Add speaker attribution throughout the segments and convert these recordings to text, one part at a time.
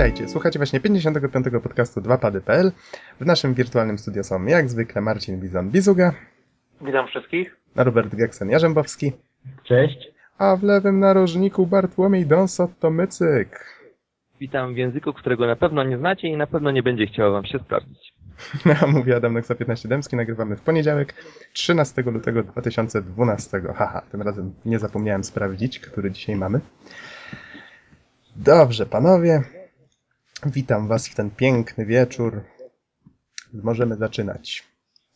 Speaker 1: Witajcie, słuchacie właśnie 55. podcastu 2pady.pl. W naszym wirtualnym studio są jak zwykle Marcin Bizon-Bizuga.
Speaker 2: Witam wszystkich.
Speaker 1: Robert Geksen-Jarzębowski.
Speaker 3: Cześć.
Speaker 1: A w lewym narożniku Bartłomiej Donsot-Tomycyk.
Speaker 4: Witam w języku, którego na pewno nie znacie i na pewno nie będzie chciało wam się sprawdzić.
Speaker 1: Ja mówię Adam Noxa 15 Dębski, nagrywamy w poniedziałek, 13 lutego 2012. Haha, tym razem nie zapomniałem sprawdzić, który dzisiaj mamy. Dobrze, panowie. Witam was w ten piękny wieczór. Możemy zaczynać.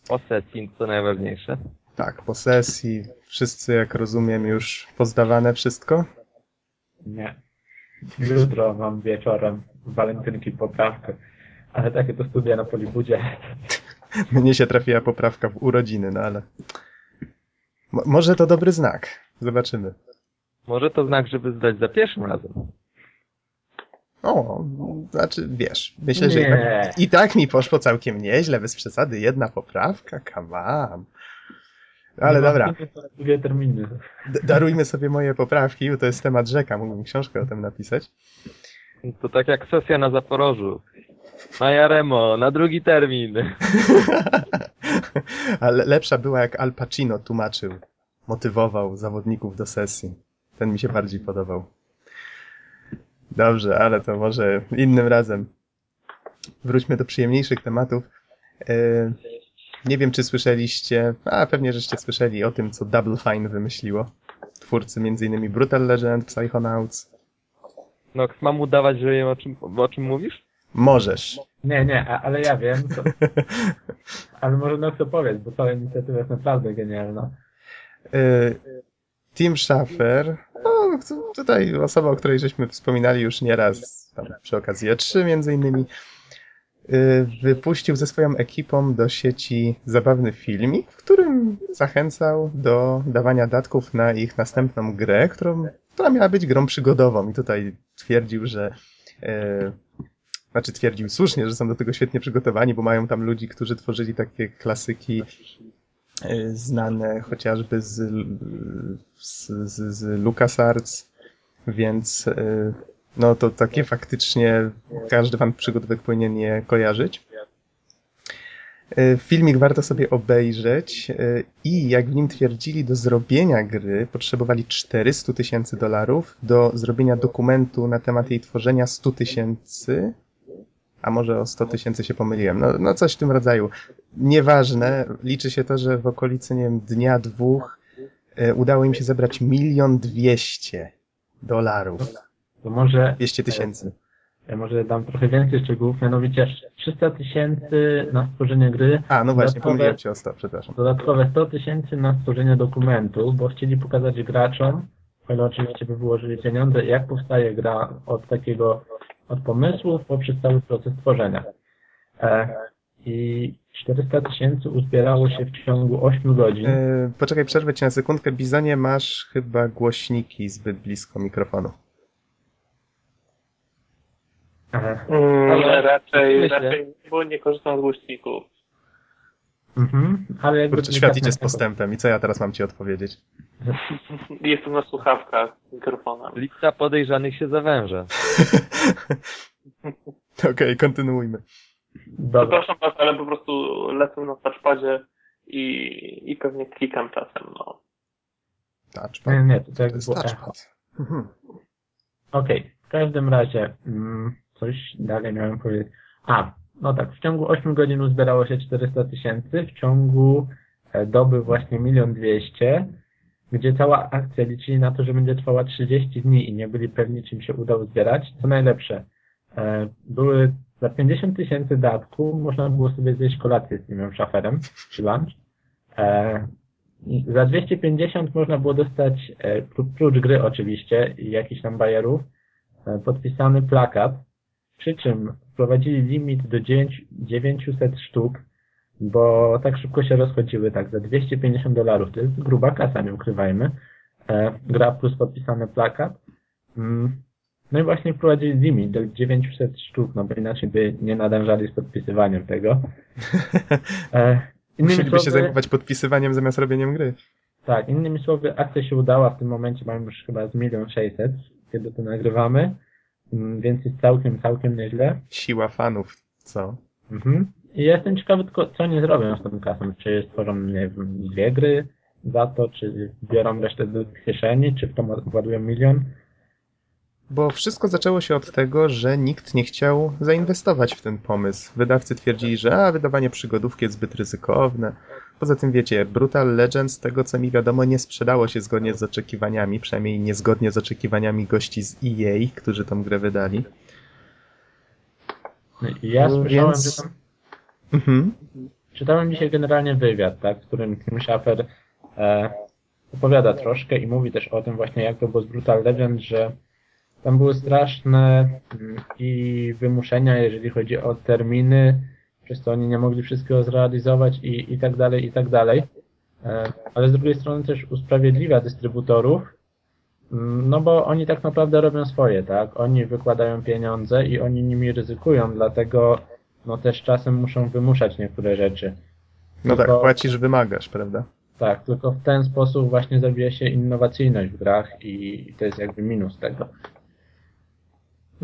Speaker 4: O sesji, co najważniejsze.
Speaker 1: Tak, po sesji. Wszyscy, jak rozumiem, już pozdawane wszystko?
Speaker 3: Nie. Jutro mam wieczorem walentynki poprawkę. Ale takie to studia na Polibudzie.
Speaker 1: Mnie się trafiła poprawka w urodziny, no ale... Mo może to dobry znak. Zobaczymy.
Speaker 4: Może to znak, żeby zdać za pierwszym razem.
Speaker 1: O, znaczy, wiesz, myślę, że i tak, i tak mi poszło całkiem nieźle, bez przesady, jedna poprawka, come on. Ale dobra,
Speaker 3: Dwie terminy.
Speaker 1: Darujmy sobie moje poprawki, bo to jest temat rzeka, mógłbym książkę o tym napisać.
Speaker 4: To tak jak sesja na Zaporożu. Na Jaremo, na drugi termin.
Speaker 1: Ale lepsza była, jak Al Pacino tłumaczył, motywował zawodników do sesji. Ten mi się bardziej podobał. Dobrze, ale to może innym razem. Wróćmy do przyjemniejszych tematów. E, Nie wiem, czy słyszeliście, a pewnie żeście słyszeli o tym, co Double Fine wymyśliło. Twórcy m.in. Brutal Legend, Psychonauts.
Speaker 4: No, mam udawać, że wiem o czym, o czym mówisz?
Speaker 1: Możesz.
Speaker 3: Nie, nie, a, ale ja wiem. To... Ale może co powiedz, bo cała inicjatywa jest naprawdę genialna.
Speaker 1: E, Tim Schafer, no, to- tutaj osoba, o której żeśmy wspominali już nieraz tam przy okazji E3 między innymi, y, wypuścił ze swoją ekipą do sieci zabawny filmik, w którym zachęcał do dawania datków na ich następną grę, którą, która miała być grą przygodową. I tutaj twierdził, że e, znaczy twierdził słusznie, że są do tego świetnie przygotowani, bo mają tam ludzi, którzy tworzyli takie klasyki znane chociażby z, z, z, z LucasArts, więc e, no to takie faktycznie każdy fan przygodówek powinien je kojarzyć. E, Filmik warto sobie obejrzeć i jak w nim twierdzili, do zrobienia gry potrzebowali 400 tysięcy dolarów, do zrobienia dokumentu na temat jej tworzenia 100 tysięcy, a może o 100 tysięcy się pomyliłem, no, no coś w tym rodzaju. Nieważne, liczy się to, że w okolicy, nie wiem, dnia, dwóch e, udało im się zebrać milion dwieście dolarów.
Speaker 3: To może,
Speaker 1: 200 tysięcy.
Speaker 3: ja może dam trochę więcej szczegółów, mianowicie 300 tysięcy na stworzenie gry,
Speaker 1: A, no właśnie, pomyliłem cię o 100, przepraszam.
Speaker 3: dodatkowe 100 tysięcy na stworzenie dokumentu, bo chcieli pokazać graczom, ale oczywiście by wyłożyli pieniądze, jak powstaje gra od takiego, od pomysłów poprzez cały proces tworzenia. E, I 400 tysięcy uzbierało się w ciągu 8 godzin.
Speaker 1: E, poczekaj, przerwę ci na sekundkę. Bizonie, masz chyba głośniki zbyt blisko mikrofonu.
Speaker 3: E,
Speaker 2: Mm,
Speaker 4: Ale
Speaker 2: raczej,
Speaker 4: myślę-
Speaker 2: raczej, bo nie korzystam z głośników.
Speaker 3: Mhm, ale jakby
Speaker 1: Kurczę, świat
Speaker 3: tak
Speaker 1: idzie z
Speaker 3: na-
Speaker 1: postępem i co ja teraz mam ci odpowiedzieć?
Speaker 2: Jestem na słuchawkach z mikrofonem.
Speaker 4: Lista podejrzanych się zawęża.
Speaker 1: Okej, kontynuujmy.
Speaker 3: Dobra.
Speaker 2: Przepraszam was, ale po prostu lecę na touchpadzie i, i pewnie klikam czasem, no.
Speaker 1: Touchpad.
Speaker 3: Nie, nie, to
Speaker 1: To
Speaker 3: tak
Speaker 1: jest
Speaker 3: było echo.
Speaker 1: touchpad. Mhm.
Speaker 3: Okej, w każdym razie, mm, coś dalej miałem powiedzieć. A, no tak, w ciągu 8 godzin uzbierało się 400 tysięcy, w ciągu e, doby właśnie milion dwieście, gdzie cała akcja liczyli na to, że będzie trwała 30 dni i nie byli pewni, czym się uda uzbierać. Co najlepsze, e, były za 50 tysięcy datku, można było sobie zjeść kolację z tym szaferem, czy lunch. E, za 250 można było dostać, pró- prócz gry oczywiście i jakichś tam bajerów, podpisany plakat, przy czym wprowadzili limit do 9, 900 sztuk, bo tak szybko się rozchodziły, tak, za 250 dolarów, to jest gruba kasa, nie ukrywajmy, e, gra plus podpisany plakat. Mm. No i właśnie wprowadzili limit do 900 sztuk, no bo inaczej by nie nadążali z podpisywaniem tego. E,
Speaker 1: Musieliby się
Speaker 3: słowy-
Speaker 1: zajmować podpisywaniem zamiast robieniem gry.
Speaker 3: tak, innymi słowy, akcja się udała, w tym momencie mamy już chyba z milion sześćset, kiedy to nagrywamy. Mm, więc jest całkiem, całkiem nieźle.
Speaker 1: Siła fanów, co?
Speaker 3: Mhm. I jestem ciekawy tylko, co oni zrobią z tą kasą. Czy stworzą, nie wiem, dwie gry za to, czy biorą resztę do kieszeni, czy w to władują milion.
Speaker 1: Bo wszystko zaczęło się od tego, że nikt nie chciał zainwestować w ten pomysł. Wydawcy twierdzili, że a, wydawanie przygodówki jest zbyt ryzykowne. Poza tym wiecie, Brutal Legend, z tego co mi wiadomo, nie sprzedało się zgodnie z oczekiwaniami, przynajmniej niezgodnie z oczekiwaniami gości z EA, którzy tą grę wydali.
Speaker 3: No ja słyszałem,
Speaker 1: więc-
Speaker 3: że tam
Speaker 1: Mhm.
Speaker 3: Czytałem dzisiaj generalnie wywiad, tak, w którym Tim Schafer e, opowiada troszkę i mówi też o tym właśnie, jak to było z Brutal Legend, że tam były straszne mm, i wymuszenia, jeżeli chodzi o terminy, przez to oni nie mogli wszystkiego zrealizować i, i tak dalej, i tak dalej. E, ale z drugiej strony też usprawiedliwia dystrybutorów, mm, no bo oni tak naprawdę robią swoje, tak? Oni wykładają pieniądze i oni nimi ryzykują, dlatego no też czasem muszą wymuszać niektóre rzeczy.
Speaker 1: No tak,
Speaker 3: Tylko-
Speaker 1: płacisz, wymagasz, prawda?
Speaker 3: Tak, tylko w ten sposób właśnie zabija się innowacyjność w grach i to jest jakby minus tego.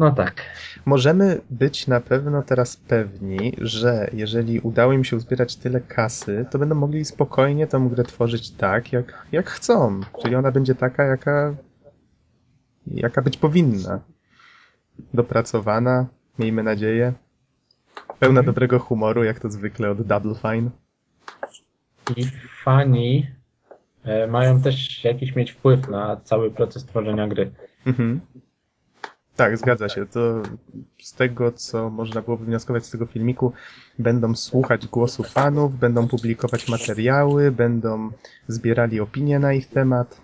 Speaker 3: No tak.
Speaker 1: Możemy być na pewno teraz pewni, że jeżeli udało im się uzbierać tyle kasy, to będą mogli spokojnie tą grę tworzyć tak, jak, jak chcą. Czyli ona będzie taka, jaka, jaka być powinna. Dopracowana, miejmy nadzieję. Pełna dobrego humoru, jak to zwykle od Double Fine.
Speaker 3: I fani e, mają też jakiś mieć wpływ na cały proces tworzenia gry.
Speaker 1: Mhm. Tak, zgadza się. To z tego, co można było wywnioskować z tego filmiku, będą słuchać głosu fanów, będą publikować materiały, będą zbierali opinie na ich temat.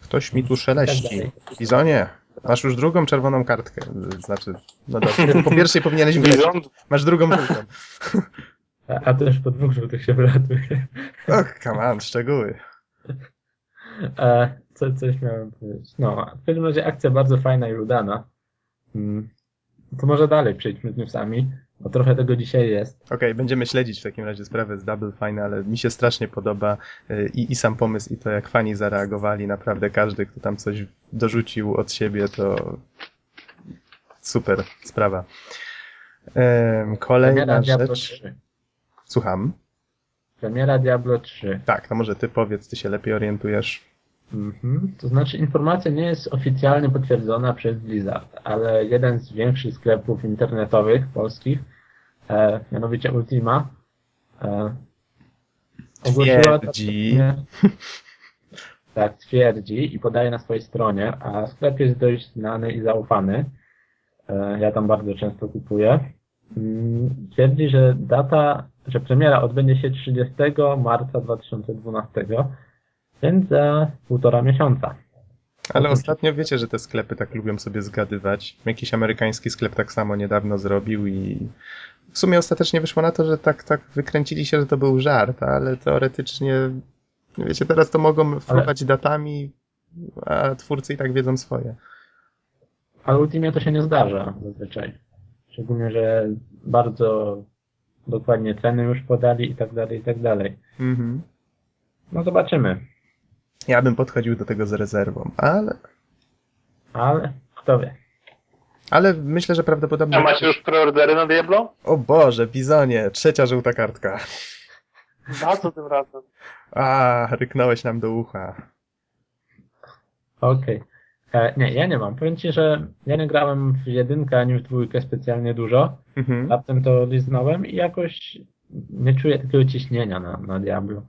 Speaker 1: Ktoś mi tu szeleści. Bizonie, masz już drugą czerwoną kartkę. Znaczy, no dobrze, po pierwszej powinieneś.
Speaker 2: Bizon,
Speaker 1: Masz drugą żółtą.
Speaker 3: A, a też po dwóch żółtych się wylatuje.
Speaker 1: Och, come on, szczegóły.
Speaker 3: E, co, coś miałem powiedzieć. No, w każdym razie akcja bardzo fajna i udana. Mm. To może dalej przejdźmy z newsami, bo trochę tego dzisiaj jest.
Speaker 1: Okej, będziemy śledzić w takim razie sprawę z Double Fine, ale mi się strasznie podoba y, i, i sam pomysł, i to jak fani zareagowali. Naprawdę każdy, kto tam coś dorzucił od siebie, to super sprawa. Em, kolejna rzecz.
Speaker 3: 3.
Speaker 1: Słucham.
Speaker 3: Premiera Diablo 3.
Speaker 1: Tak, no może ty powiedz, ty się lepiej orientujesz.
Speaker 3: Mhm. To znaczy informacja nie jest oficjalnie potwierdzona przez Blizzard, ale jeden z większych sklepów internetowych polskich, e, mianowicie Ultima, e, ogłosiła
Speaker 1: Twierdzi.
Speaker 3: tak, twierdzi i podaje na swojej stronie, a sklep jest dość znany i zaufany. E, ja tam bardzo często kupuję. Mm, Twierdzi, że data, że premiera odbędzie się 30 marca 2012, więc za półtora miesiąca.
Speaker 1: Ale ostatnio wiecie, że te sklepy tak lubią sobie zgadywać. Jakiś amerykański sklep tak samo niedawno zrobił i w sumie ostatecznie wyszło na to, że tak, tak wykręcili się, że to był żart, ale teoretycznie, wiecie, teraz to mogą fruwać datami, a twórcy i tak wiedzą swoje.
Speaker 3: Ale Ultimie to się nie zdarza zazwyczaj. Szczególnie, że bardzo dokładnie ceny już podali i tak dalej, i tak dalej.
Speaker 1: Mhm.
Speaker 3: No zobaczymy.
Speaker 1: Ja bym podchodził do tego z rezerwą, ale,
Speaker 3: Ale kto wie.
Speaker 1: ale myślę, że prawdopodobnie...
Speaker 2: a macie już preordery na Diablo?
Speaker 1: O Boże, Bizonie, trzecia żółta kartka.
Speaker 2: Na co tym razem?
Speaker 1: A, ryknąłeś nam do ucha.
Speaker 3: Okej. E, Nie, ja nie mam. Powiem Ci, że ja nie grałem w jedynkę ani w dwójkę specjalnie dużo.
Speaker 1: Mhm.
Speaker 3: Raptem to liznąłem i jakoś nie czuję takiego ciśnienia na, na Diablo.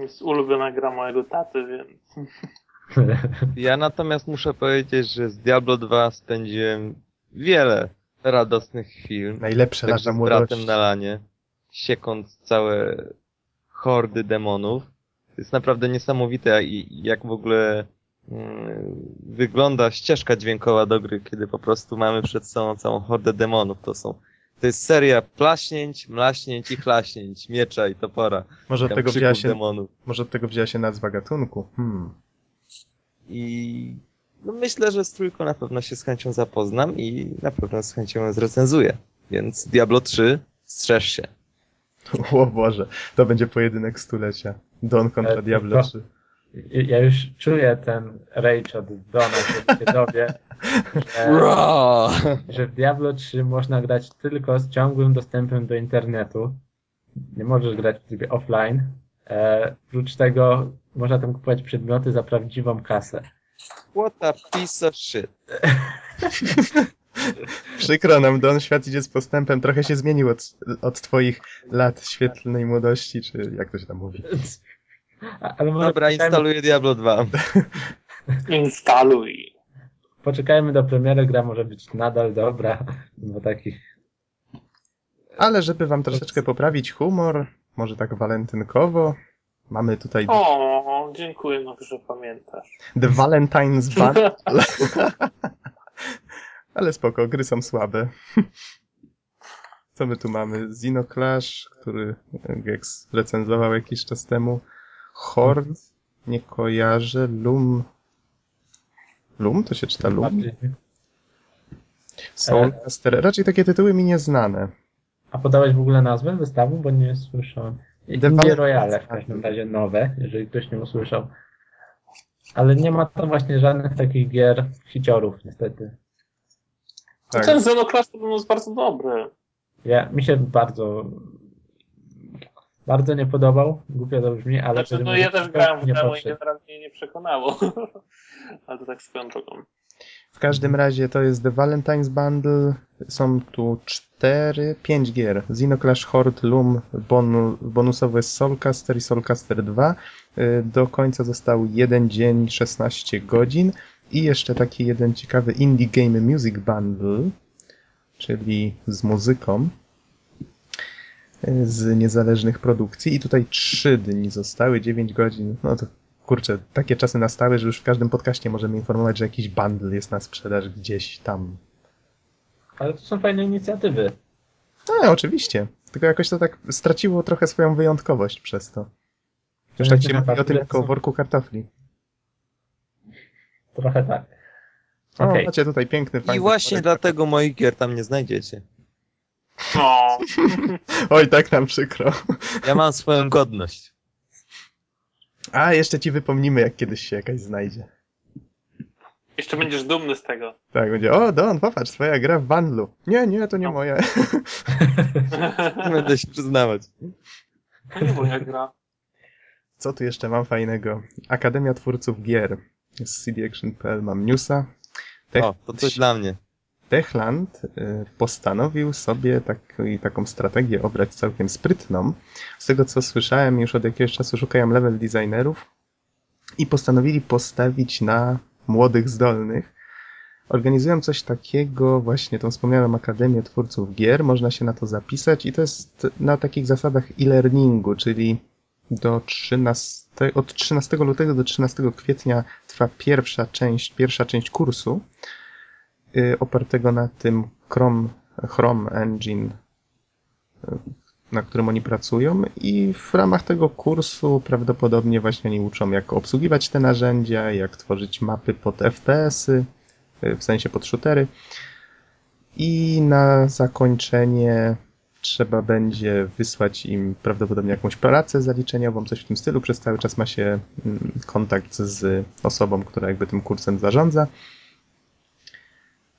Speaker 2: Jest ulubiona gra mojego taty, więc...
Speaker 4: Ja natomiast muszę powiedzieć, że z Diablo 2 spędziłem wiele radosnych chwil.
Speaker 1: Najlepsze
Speaker 4: Także
Speaker 1: lata
Speaker 4: z
Speaker 1: młodości.
Speaker 4: bratem na lanie, siekąc całe hordy demonów. To jest naprawdę niesamowite, jak- jak w ogóle mm, wygląda ścieżka dźwiękowa do gry, kiedy po prostu mamy przed sobą całą hordę demonów. To są, to jest seria plaśnięć, mlaśnięć i chlaśnięć, miecza i topora.
Speaker 1: Może tego wzięła się,
Speaker 4: demonów.
Speaker 1: może od tego wzięła się nazwa gatunku. Hmm.
Speaker 4: I no myślę, że z trójką na pewno się z chęcią zapoznam i na pewno z chęcią ją zrecenzuję. Więc Diablo 3, strzeż się.
Speaker 1: O Boże, to będzie pojedynek stulecia. Don kontra
Speaker 3: E,
Speaker 1: Diablo
Speaker 3: tylko-
Speaker 1: 3.
Speaker 3: I- Ja już czuję ten rage od Dona, kiedy się dowie, że,
Speaker 4: Ra!
Speaker 3: że w Diablo 3 można grać tylko z ciągłym dostępem do internetu. Nie możesz grać w trybie offline. E, oprócz tego można tam kupować przedmioty za prawdziwą kasę.
Speaker 4: What a piece of shit.
Speaker 1: Przykro nam, Don, świat idzie z postępem. Trochę się zmienił od, od twoich lat świetlnej młodości, czy jak to się tam mówi.
Speaker 3: A- Ale
Speaker 4: Dobra, instaluję Diablo 2.
Speaker 2: Instaluj.
Speaker 3: Poczekajmy do premiery, gra może być nadal dobra, bo takich
Speaker 1: Ale żeby wam troszeczkę poprawić humor, może tak walentynkowo, mamy tutaj
Speaker 2: O, dziękuję, no, że pamiętasz.
Speaker 1: The Valentine's Bundle. Ale spoko, gry są słabe. Co my tu mamy? Xenoclash, który Gex recenzował jakiś czas temu. Horde, nie kojarzę. Lum. Lum? To się czyta Lum?
Speaker 3: bardziej...
Speaker 1: Soulcaster. Raczej takie tytuły mi nieznane.
Speaker 3: A podałeś w ogóle nazwę wystawu, bo nie słyszałem. Indie Royale w każdym razie nowe, jeżeli ktoś nie usłyszał. Ale nie ma tam właśnie żadnych takich gier hiciorów, niestety.
Speaker 1: Tak.
Speaker 2: Ten Xenoclash to jest bardzo dobry.
Speaker 3: Ja, mi się bardzo bardzo nie podobał, głupio to brzmi, ale...
Speaker 2: Znaczy, no ja też grałem w demo i generalnie mnie nie przekonało. Ale to tak swoją drogą.
Speaker 1: W każdym razie to jest The Valentine's Bundle. Są tu cztery, pięć gier. Xenoclash Horde, Loom, bonu, bonusowy jest Soulcaster i Soulcaster 2. Y, Do końca został jeden dzień, 16 godzin. I jeszcze taki jeden ciekawy Indie Game Music Bundle, czyli z muzyką z niezależnych produkcji. I tutaj trzy dni zostały, 9 godzin. No to kurczę, takie czasy nastały, że już w każdym podcaście możemy informować, że jakiś bundle jest na sprzedaż gdzieś tam.
Speaker 3: Ale to są fajne inicjatywy.
Speaker 1: No, oczywiście. Tylko jakoś to tak straciło trochę swoją wyjątkowość przez to. Już tak się mówi o tym jako o worku kartofli.
Speaker 3: Trochę tak.
Speaker 1: O,
Speaker 3: Okej.
Speaker 1: macie tutaj piękny, fajny
Speaker 4: I właśnie dlatego moich gier tam nie znajdziecie.
Speaker 2: No.
Speaker 1: Oj, tak nam przykro.
Speaker 4: Ja mam swoją godność.
Speaker 1: A, jeszcze ci wypomnimy, jak kiedyś się jakaś znajdzie.
Speaker 2: Jeszcze będziesz dumny z tego.
Speaker 1: Tak, będzie, o, Don, popatrz, twoja gra w bundlu. Nie, nie, to nie
Speaker 2: No.
Speaker 1: moja.
Speaker 4: Będę się przyznawać.
Speaker 2: To nie moja gra.
Speaker 1: Co tu jeszcze mam fajnego? Akademia Twórców Gier. Z cdaction.pl mam newsa. Tech-
Speaker 4: O, to coś dla mnie.
Speaker 1: Techland y, postanowił sobie taki, taką strategię obrać całkiem sprytną. Z tego co słyszałem, już od jakiegoś czasu szukają level designerów i postanowili postawić na młodych, zdolnych. Organizują coś takiego, właśnie tą wspomnianą Akademię Twórców Gier. Można się na to zapisać i to jest na takich zasadach e-learningu, czyli do 13, od 13 lutego do 13 kwietnia trwa pierwsza część, pierwsza część kursu opartego na tym Chrome, Chrome Engine, y, na którym oni pracują i w ramach tego kursu prawdopodobnie właśnie oni uczą jak obsługiwać te narzędzia, jak tworzyć mapy pod FPS-y, y, w sensie pod shootery i na zakończenie trzeba będzie wysłać im prawdopodobnie jakąś pracę zaliczeniową, coś w tym stylu. Przez cały czas ma się mm, kontakt z osobą, która jakby tym kursem zarządza.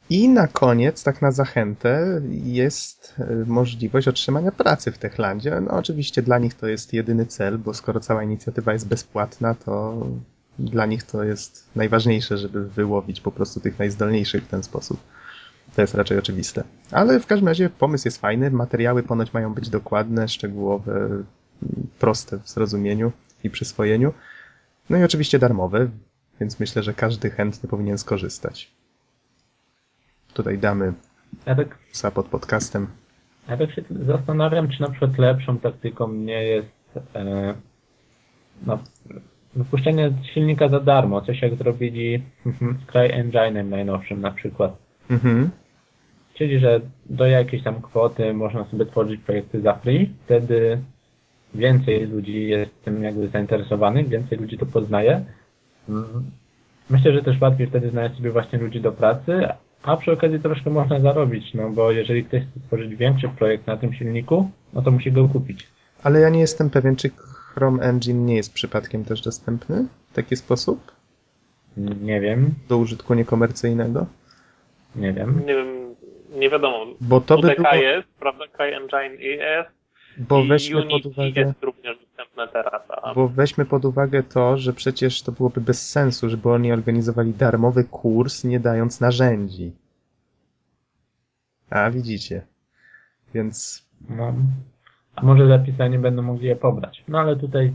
Speaker 1: I na koniec, tak na zachętę, jest e, możliwość otrzymania pracy w Techlandzie. No oczywiście dla nich to jest jedyny cel, bo skoro cała inicjatywa jest bezpłatna, to dla nich to jest najważniejsze, żeby wyłowić po prostu tych najzdolniejszych w ten sposób. To jest raczej oczywiste. Ale w każdym razie pomysł jest fajny, materiały ponoć mają być dokładne, szczegółowe, proste w zrozumieniu i przyswojeniu. No i oczywiście darmowe, więc myślę, że każdy chętny powinien skorzystać. Tutaj damy
Speaker 3: tak,
Speaker 1: psa pod podcastem.
Speaker 3: ja tak się zastanawiam, czy na przykład lepszą taktyką nie jest e, no, wypuszczenie silnika za darmo, coś jak zrobili z CryEngine'em najnowszym na przykład.
Speaker 1: Mhm.
Speaker 3: Czyli, że do jakiejś tam kwoty można sobie tworzyć projekty za free, wtedy więcej ludzi jest tym jakby zainteresowanych, więcej ludzi to poznaje. Mm. Myślę, że też łatwiej wtedy znaleźć sobie właśnie ludzi do pracy, a przy okazji troszkę można zarobić, no bo jeżeli ktoś chce stworzyć większy projekt na tym silniku, no to musi go kupić.
Speaker 1: Ale ja nie jestem pewien, czy Chrome Engine nie jest przypadkiem też dostępny? w taki sposób?
Speaker 3: Nie wiem,
Speaker 1: Do użytku niekomercyjnego?
Speaker 3: nie wiem.
Speaker 2: Nie wiem, nie wiadomo.
Speaker 1: Bo to by było,
Speaker 2: jest, prawda? Kai Engine jest
Speaker 1: bo
Speaker 2: i
Speaker 1: weźmy pod
Speaker 2: Unity
Speaker 1: uwagę,
Speaker 2: jest również dostępne teraz. A
Speaker 1: bo weźmy pod uwagę to, że przecież to byłoby bez sensu, żeby oni organizowali darmowy kurs, nie dając narzędzi. A, widzicie. Więc
Speaker 3: No. A może zapisani będą mogli je pobrać. No ale tutaj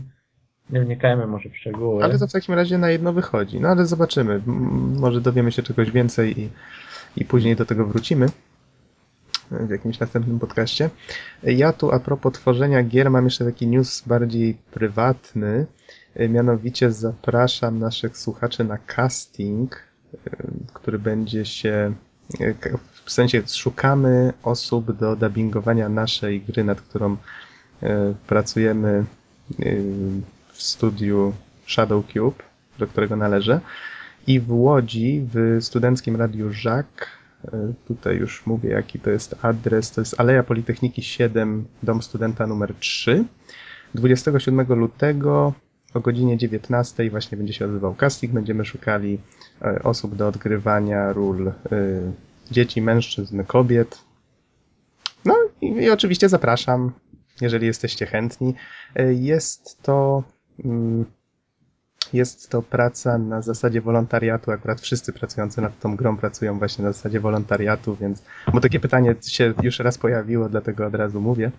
Speaker 3: nie wnikajmy może w szczegóły.
Speaker 1: Ale to w takim razie na jedno wychodzi. No ale zobaczymy. M- Może dowiemy się czegoś więcej i, i później do tego wrócimy w jakimś następnym podcaście. Ja tu a propos tworzenia gier mam jeszcze taki news bardziej prywatny. E, Mianowicie zapraszam naszych słuchaczy na casting, e, który będzie się e, w sensie szukamy osób do dubbingowania naszej gry, nad którą pracujemy w studiu Shadow Cube, do którego należę. I w Łodzi, w studenckim radiu Żak, tutaj już mówię jaki to jest adres, to jest Aleja Politechniki 7, dom studenta numer 3. 27 lutego o godzinie 19 właśnie będzie się odbywał casting. Będziemy szukali e, osób do odgrywania ról e, dzieci, mężczyzn, kobiet. No i, i oczywiście zapraszam, jeżeli jesteście chętni. E, Jest to mm, jest to praca na zasadzie wolontariatu. Akurat wszyscy pracujący nad tą grą pracują właśnie na zasadzie wolontariatu, więc bo takie pytanie się już raz pojawiło, dlatego od razu mówię,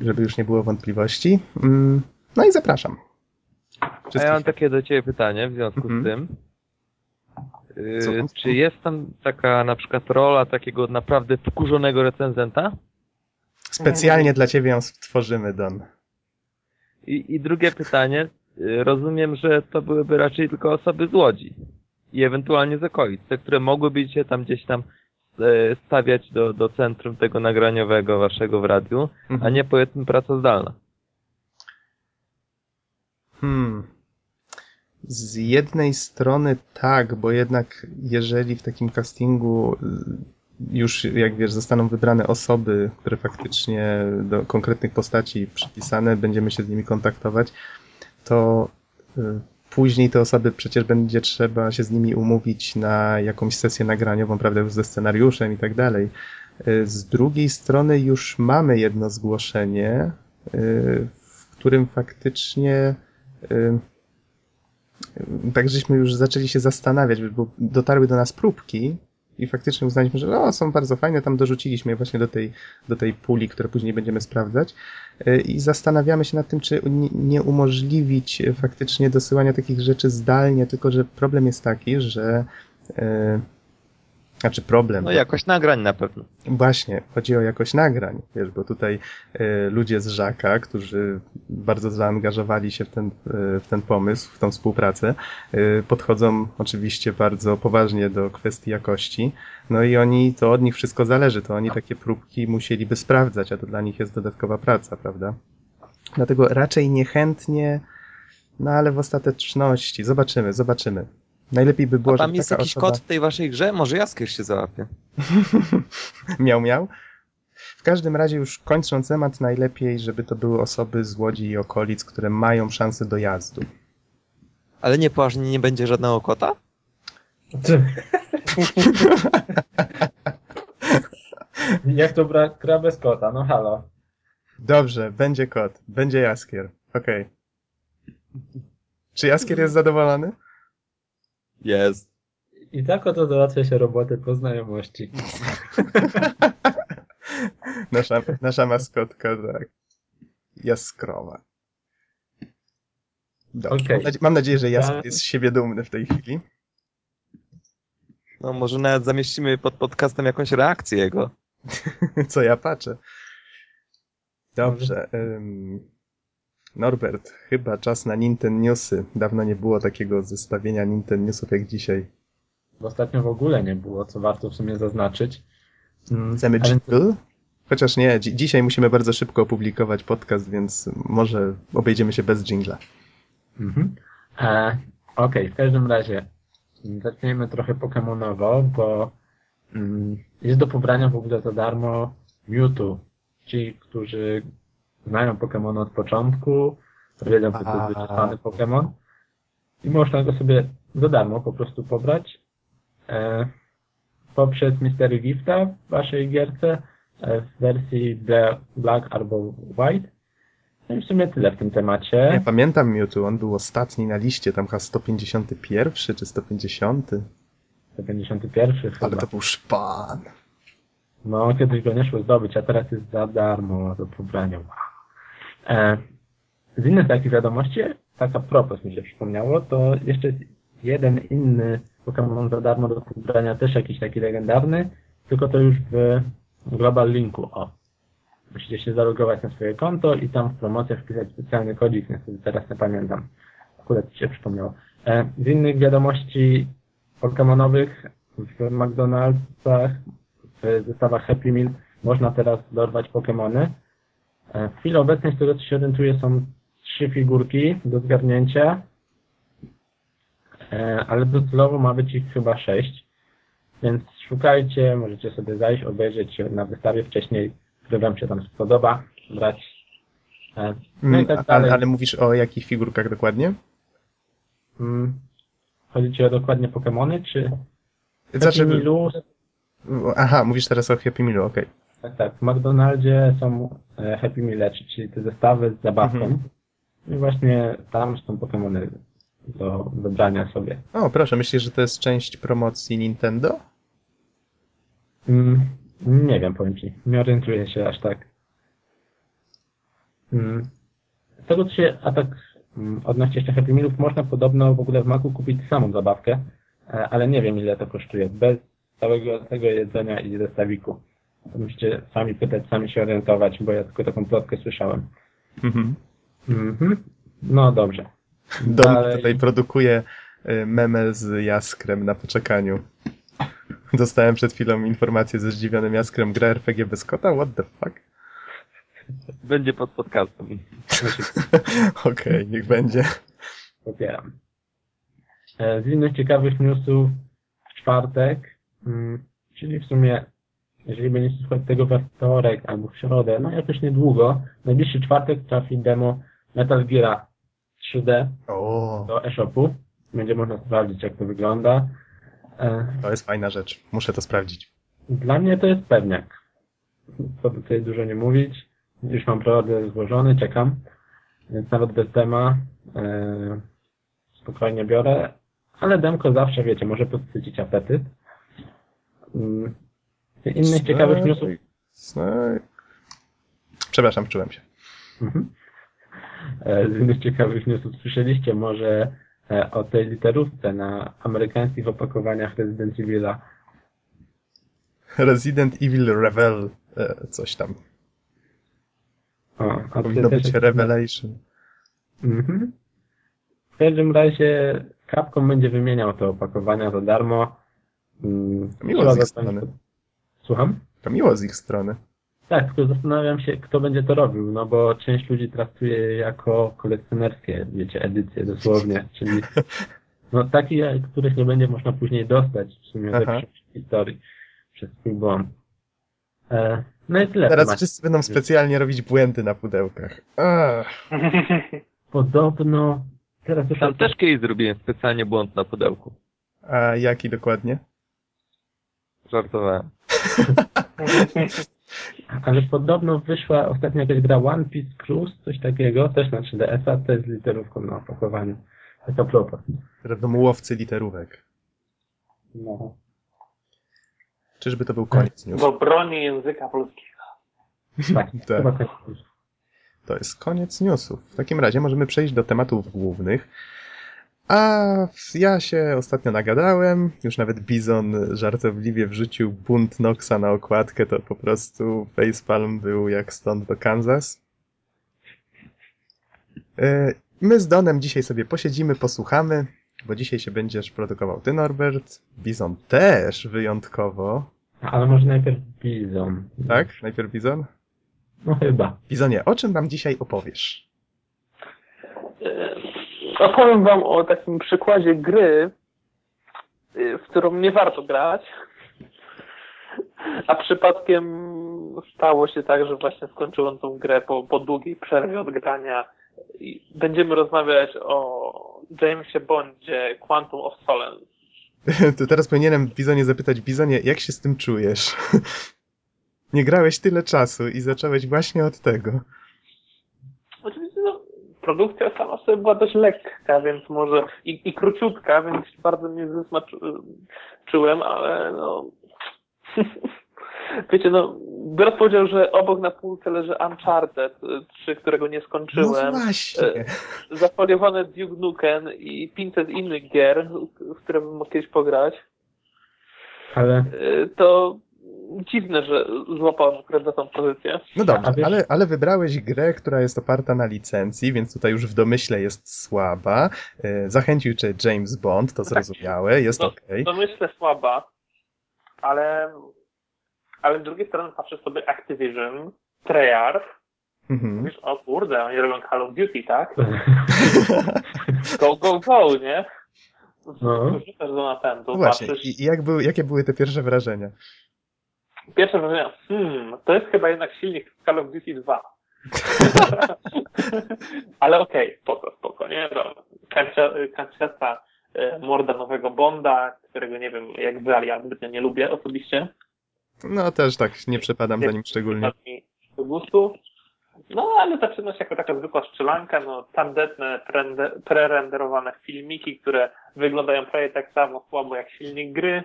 Speaker 1: żeby już nie było wątpliwości. Mm, No i zapraszam.
Speaker 4: A ja mam takie do Ciebie pytanie w związku
Speaker 1: Mhm.
Speaker 4: z tym. Yy,
Speaker 1: Słucham.
Speaker 4: czy jest tam taka na przykład rola takiego naprawdę wkurzonego recenzenta?
Speaker 1: Specjalnie dla ciebie ją stworzymy, Don.
Speaker 4: I, I drugie pytanie. Rozumiem, że to byłyby raczej tylko osoby z Łodzi i ewentualnie z okolic, te, które mogłyby się tam gdzieś tam e, stawiać do, do centrum tego nagraniowego waszego w radiu, a
Speaker 1: Mhm.
Speaker 4: nie powiedzmy praca zdalna.
Speaker 1: Hmm. Z jednej strony tak, bo jednak jeżeli w takim castingu y, już, jak wiesz, zostaną wybrane osoby, które faktycznie do konkretnych postaci przypisane, będziemy się z nimi kontaktować, to y, później te osoby przecież będzie trzeba się z nimi umówić na jakąś sesję nagraniową, prawda, już ze scenariuszem i tak dalej. Y, Z drugiej strony już mamy jedno zgłoszenie, y, w którym faktycznie tak żeśmy już zaczęli się zastanawiać, bo dotarły do nas próbki i faktycznie uznaliśmy, że no, są bardzo fajne, tam dorzuciliśmy je właśnie do tej, do tej puli, które później będziemy sprawdzać. Y, i zastanawiamy się nad tym, czy nie- umożliwić faktycznie dosyłania takich rzeczy zdalnie, tylko że problem jest taki, że y, znaczy problem.
Speaker 4: No jakość nagrań na pewno.
Speaker 1: Właśnie, chodzi o jakość nagrań, wiesz, bo tutaj e, ludzie z Żaka, którzy bardzo zaangażowali się w ten, e, w ten pomysł, w tą współpracę, e, podchodzą oczywiście bardzo poważnie do kwestii jakości, no i oni, to od nich wszystko zależy, to oni takie próbki musieliby sprawdzać, a to dla nich jest dodatkowa praca, prawda? Dlatego raczej niechętnie, no ale w ostateczności, zobaczymy, zobaczymy. Najlepiej by było,
Speaker 4: A tam jest
Speaker 1: taka
Speaker 4: jakiś
Speaker 1: osoba...
Speaker 4: kod w tej waszej grze? Może Jaskier się załapie.
Speaker 1: miał, miał. W każdym razie już kończąc temat, najlepiej, żeby to były osoby z Łodzi i okolic, które mają szansę dojazdu.
Speaker 4: Ale nie, poważnie nie będzie żadnego kota?
Speaker 3: Jak to bra gra bez kota? No halo.
Speaker 1: Dobrze, będzie kot, będzie Jaskier. Okej. Czy Jaskier jest zadowolony?
Speaker 4: Jest.
Speaker 3: I tak oto załatwia się roboty po znajomości.
Speaker 1: Nasza, nasza maskotka, tak. Jaskrowa. Dobrze.
Speaker 3: Okej.
Speaker 1: Mam, nadzie- mam nadzieję, że Jaskier
Speaker 3: Tak.
Speaker 1: jest z siebie dumny w tej chwili.
Speaker 4: No może nawet zamieścimy pod podcastem jakąś reakcję jego.
Speaker 1: Co ja patrzę. Dobrze. Norbert, chyba czas na Nintendo Newsy. Dawno nie było takiego zestawienia Nintendo Newsów jak dzisiaj.
Speaker 3: Ostatnio w ogóle nie było, co warto w sumie zaznaczyć. Mm,
Speaker 1: Chcemy
Speaker 3: ale-
Speaker 1: jingle? Chociaż nie, dzi- dzisiaj musimy bardzo szybko opublikować podcast, więc może obejdziemy się bez jingla.
Speaker 3: Mhm. E, Okej, w każdym razie zacznijmy trochę Pokemonowo, bo mm, jest do pobrania w ogóle za darmo Mewtwo. Ci, którzy znają Pokemon od początku, wiedzą, że to jest
Speaker 1: A.
Speaker 3: wyczesany Pokemon. i można go sobie za darmo po prostu pobrać e, poprzez Mystery Gifta w waszej gierce e, w wersji Bla- Black albo White. No i w sumie tyle w tym temacie.
Speaker 1: Ja pamiętam Mewtwo, on był ostatni na liście, tam chyba 151 czy 150.
Speaker 3: 151 chyba.
Speaker 1: Ale to był szpan.
Speaker 3: No, kiedyś go nie szło zdobyć, a teraz jest za darmo do pobrania. E, z innych takich wiadomości, taka propos mi się przypomniało, to jeszcze jeden inny Pokémon za darmo do pobrania, też jakiś taki legendarny, tylko to już w Global Linku, o. Musicie się zalogować na swoje konto i tam w promocjach wpisać specjalny kodzik, niestety teraz nie pamiętam. Akurat mi się przypomniało. E, z innych wiadomości Pokémonowych w McDonald'sach w zestawach Happy Meal można teraz dorwać Pokémony. E, W chwili obecnej, z tego co się orientuję, są trzy figurki do zgarnięcia, E, ale docelowo ma być ich chyba sześć. Więc szukajcie, możecie sobie zajść, obejrzeć na wystawie wcześniej, który Wam się tam spodoba, brać. E, No i
Speaker 1: Mm,
Speaker 3: tak
Speaker 1: ale,
Speaker 3: dalej.
Speaker 1: ale mówisz o jakich figurkach dokładnie?
Speaker 3: Mm, Chodzi Ci o dokładnie Pokémony, czy Happy
Speaker 1: Znaczy,
Speaker 3: Mealu?
Speaker 1: aha, mówisz teraz o Happy Mealu, okej.
Speaker 3: Tak, tak. W McDonaldzie są e, Happy Meal, czyli te zestawy z zabawką.
Speaker 1: Mhm.
Speaker 3: I właśnie tam są Pokémony do wybrania sobie.
Speaker 1: O, proszę, myślisz, że to jest część promocji Nintendo?
Speaker 3: Mm, nie wiem, powiem Ci. Nie orientuję się aż tak. Mm, z tego co się, a tak mm, odnośnie jeszcze Happy Mealów, można podobno w ogóle w Macu kupić samą zabawkę, e, ale nie wiem ile to kosztuje. Bez całego tego jedzenia i zestawiku. Musicie sami pytać, sami się orientować, bo ja tylko taką plotkę słyszałem.
Speaker 1: Mhm.
Speaker 3: Mhm. No dobrze.
Speaker 1: Don
Speaker 3: Dalej.
Speaker 1: tutaj produkuje y, memę z Jaskrem na poczekaniu. Dostałem przed chwilą informację ze zdziwionym Jaskrem, gra RPG bez kota? What the fuck?
Speaker 4: Będzie pod podcastem.
Speaker 1: Okej, niech będzie.
Speaker 3: Popieram. E, Z innych ciekawych newsów w czwartek, mm, czyli w sumie, jeżeli będziecie słuchać tego we wtorek albo w środę, no jakoś niedługo, najbliższy czwartek trafi demo Metal Gear 3D
Speaker 1: O,
Speaker 3: do eShopu. Będzie można sprawdzić, jak to wygląda. E,
Speaker 1: to jest fajna rzecz. Muszę to sprawdzić.
Speaker 3: Dla mnie to jest pewniak. Co tutaj dużo nie mówić. Już mam preorder złożony, czekam. Więc nawet bez dema e, spokojnie biorę. Ale demko zawsze, wiecie, może podsycić apetyt. Z innych ciekawych newsów...
Speaker 1: Snake. Przepraszam, wczułem się.
Speaker 3: Mhm. E, Z innych ciekawych newsów słyszeliście może e, o tej literówce na amerykańskich opakowaniach Resident Evil'a.
Speaker 1: Resident Evil Revel, e, coś tam.
Speaker 3: O, a
Speaker 1: Powinno być
Speaker 3: jest-
Speaker 1: Revelation.
Speaker 3: Mhm. W każdym razie Capcom będzie wymieniał te opakowania za darmo. Mm,
Speaker 1: Miło
Speaker 3: trzeba
Speaker 1: z ich.
Speaker 3: Słucham?
Speaker 1: To miło z ich strony.
Speaker 3: Tak, tylko zastanawiam się, kto będzie to robił, no bo część ludzi traktuje je jako kolekcjonerskie, wiecie, edycje dosłownie, czyli no takie, których nie będzie można później dostać w sumie historii przez swój błąd. E, no i tyle.
Speaker 1: Teraz wszyscy będą specjalnie robić błędy na pudełkach. Ach,
Speaker 3: Podobno teraz już
Speaker 4: Tam też kiedyś zrobiłem specjalnie błąd na pudełku.
Speaker 1: a jaki dokładnie?
Speaker 4: Żartowałem.
Speaker 3: Ale podobno wyszła ostatnio jakaś gra One Piece Cruise, coś takiego, też na 3DS-a, też z literówką na opakowaniu. Taka propos.
Speaker 1: Teraz będą łowcy literówek.
Speaker 3: No.
Speaker 1: Czyżby to był koniec news?
Speaker 2: Do broni języka polskiego.
Speaker 3: Tak,
Speaker 1: Tak.
Speaker 3: tak.
Speaker 1: To jest koniec newsów. W takim razie możemy przejść do tematów głównych. A ja się ostatnio nagadałem, już nawet Bizon żartobliwie wrzucił bunt Noxa na okładkę, to po prostu facepalm był jak stąd do Kansas. E, My z Donem dzisiaj sobie posiedzimy, posłuchamy, bo dzisiaj się będziesz produkował ty Norbert, Bizon też wyjątkowo,
Speaker 3: Ale może najpierw Bizon.
Speaker 1: tak? Najpierw Bizon?
Speaker 3: No chyba.
Speaker 1: Bizonie, o czym nam dzisiaj opowiesz?
Speaker 2: Opowiem wam o takim przykładzie gry, e, w którą nie warto grać. A przypadkiem stało się tak, że właśnie skończyłem tą grę po, po długiej przerwie od grania. Będziemy rozmawiać o Jamesie Bondzie Quantum of Solace.
Speaker 1: To teraz powinienem Bizonie zapytać, Bizonie, jak się z tym czujesz? Nie grałeś tyle czasu i zacząłeś właśnie od tego.
Speaker 2: No, produkcja sama sobie była dość lekka, więc może i, i króciutka, więc bardzo mnie zesmaczyłem, ale no... Wiecie, no, biorąc powiedział, że obok na półce leży Uncharted 3, którego nie
Speaker 1: No
Speaker 2: skończyłem.
Speaker 1: właśnie.
Speaker 2: zafoliowane Duke Nukem i 500 innych gier, w które bym mógł kiedyś pograć,
Speaker 3: Ale
Speaker 2: y, to dziwne, że złapałem akurat za tą pozycję.
Speaker 1: No dobrze, ale, ale wybrałeś grę, która jest oparta na licencji, więc tutaj już w domyśle jest słaba. E, Zachęcił cię James Bond, to zrozumiałe, jest
Speaker 2: No,
Speaker 1: okej.
Speaker 2: To myślę słaba, ale, ale z drugiej strony patrzę sobie Activision, Treyarch,
Speaker 1: Mhm.
Speaker 2: mówisz, o kurde, oni robią Call of Duty, tak? Go, go, go, nie?
Speaker 3: No.
Speaker 2: Rzucasz do napędu,
Speaker 1: No właśnie,
Speaker 2: patrzysz.
Speaker 1: i jak były, jakie były te pierwsze wrażenia?
Speaker 2: Pierwsze wrażenie, hmm, to jest chyba jednak silnik z Call of Duty 2. Ale okej, spoko, spoko, nie? No, Kanciasta, e, morda nowego Bonda, którego nie wiem jak ale ja zbytnio nie lubię osobiście.
Speaker 1: No też tak, nie przepadam za nim szczególnie.
Speaker 2: Do gustu. No, ale zaczyna się jako taka zwykła strzelanka, no, tandetne, prerenderowane filmiki, które wyglądają prawie tak samo słabo jak silnik gry.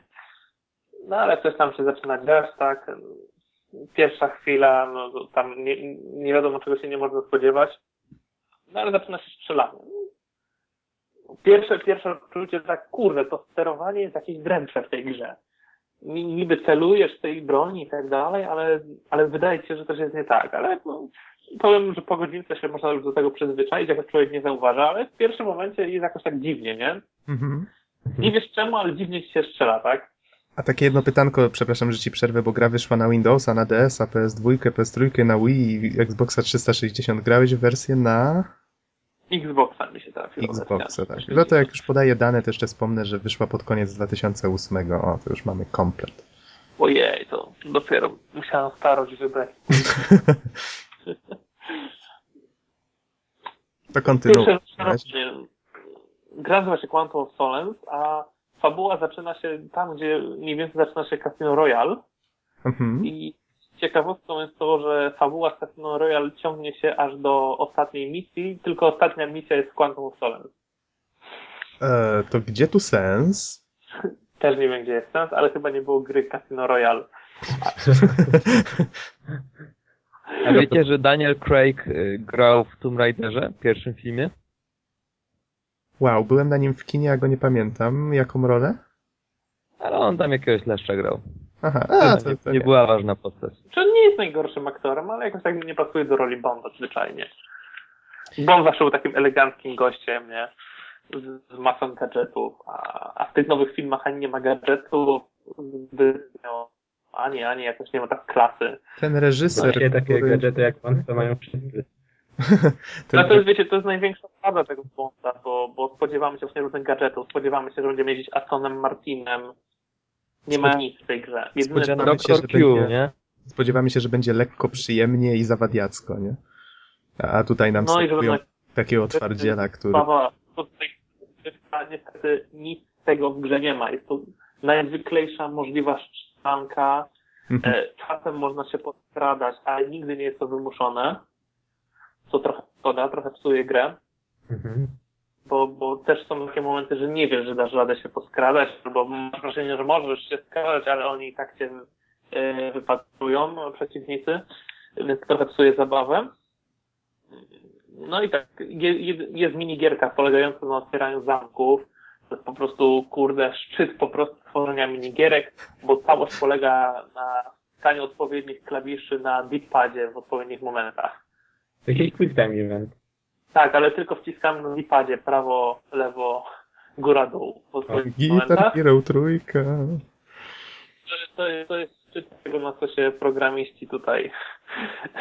Speaker 2: No, ale coś tam się zaczyna dziać, tak. Pierwsza chwila, no, tam nie, nie wiadomo czego się nie można spodziewać. No, ale zaczyna się strzelanie. Pierwsze, pierwsze odczucie tak, kurde, to sterowanie jest jakieś dręcze w tej grze ni- niby celujesz tej broni i tak dalej, ale, ale wydaje ci się, że coś jest nie tak. Ale no, powiem, że po godzince się można już do tego przyzwyczaić, jak człowiek nie zauważa, ale w pierwszym momencie jest jakoś tak dziwnie, nie?
Speaker 1: Mhm.
Speaker 2: Nie wiesz czemu, ale dziwnie ci się strzela, tak?
Speaker 1: A takie jedno pytanko, przepraszam, że ci przerwę, bo gra wyszła na Windowsa, na DS, PS2, PS3, na Wii i Xboxa 360. Grałeś w wersję na
Speaker 2: Xboxa mi się trafiła.
Speaker 1: Xboxa, tak. No to jak już podaję dane, to jeszcze wspomnę, że wyszła pod koniec 2008. O, to już mamy komplet.
Speaker 2: Ojej, to dopiero musiałem starość wybrać.
Speaker 1: To kontynuuj.
Speaker 2: Gra nazywa się Quantum of a fabuła zaczyna się tam, gdzie mniej więcej zaczyna się Casino Royale.
Speaker 1: Mhm.
Speaker 2: I ciekawostką jest to, że fabuła z Casino Royale ciągnie się aż do ostatniej misji, tylko ostatnia misja jest w Quantum of Solace.
Speaker 1: E, to gdzie tu sens?
Speaker 2: Też nie wiem, gdzie jest sens, ale chyba nie było gry Casino Royale.
Speaker 4: A wiecie, że Daniel Craig y, grał w Tomb Raiderze, pierwszym filmie?
Speaker 1: Wow, byłem na nim w kinie, a go nie pamiętam. Jaką rolę?
Speaker 4: Ale on tam jakiegoś leszcza grał.
Speaker 1: Aha, a,
Speaker 4: To
Speaker 1: to,
Speaker 4: nie,
Speaker 1: to
Speaker 4: nie
Speaker 1: nie.
Speaker 4: była ważna postać.
Speaker 2: Czy on nie jest najgorszym aktorem, ale jakoś tak nie pasuje do roli Bonda zwyczajnie. Bond zawsze był takim eleganckim gościem, nie? Z, z masą gadżetów, a, a w tych nowych filmach ani nie ma gadżetów, zbytnio, ani, ani jakoś nie ma tak klasy.
Speaker 1: Ten reżyser,
Speaker 3: Właśnie takie
Speaker 1: który...
Speaker 3: gadżety jak pan to mają wszyscy.
Speaker 1: ten,
Speaker 2: No to jest, wiecie, to jest największa wada tego Bonda, bo, bo spodziewamy się właśnie różnych gadżetów, spodziewamy się, że będziemy jeździć Astonem Martinem. Nie ma nic w tej grze. Jedyne,
Speaker 1: Spodziewamy się,
Speaker 4: Doktor
Speaker 1: że
Speaker 4: Q,
Speaker 1: będzie-
Speaker 4: nie?
Speaker 1: Spodziewamy się, że będzie lekko przyjemnie i zawadiacko, nie? A tutaj nam
Speaker 2: no i że
Speaker 1: serwują
Speaker 2: będą
Speaker 1: takiego twardziela, który...
Speaker 2: Paweł, to tutaj niestety nic z tego w grze nie ma. Jest to najzwyklejsza możliwa szczanka.
Speaker 1: Mhm.
Speaker 2: E, czasem można się podkradać, ale nigdy nie jest to wymuszone. Co trochę szkoda, trochę psuje grę,
Speaker 3: Mhm.
Speaker 2: bo, bo też są takie momenty, że nie wiesz, że dasz radę się poskradać, albo masz wrażenie, że możesz się skradać, ale oni i tak cię e, wypatrują, przeciwnicy, więc trochę psuje zabawę. No i tak, je- je- jest minigierka polegająca na otwieraniu zamków. To jest po prostu, kurde, szczyt po prostu tworzenia minigierek, bo całość polega na wciskaniu odpowiednich klawiszy na D-padzie w odpowiednich momentach.
Speaker 3: Jakiś quick time event.
Speaker 2: Tak, ale tylko wciskamy na D-padzie prawo, lewo, góra, dół w odpowiednich
Speaker 1: Guitar
Speaker 2: momentach.
Speaker 1: Hero trójka.
Speaker 2: To, to, jest- to jest tego, na co się programiści tutaj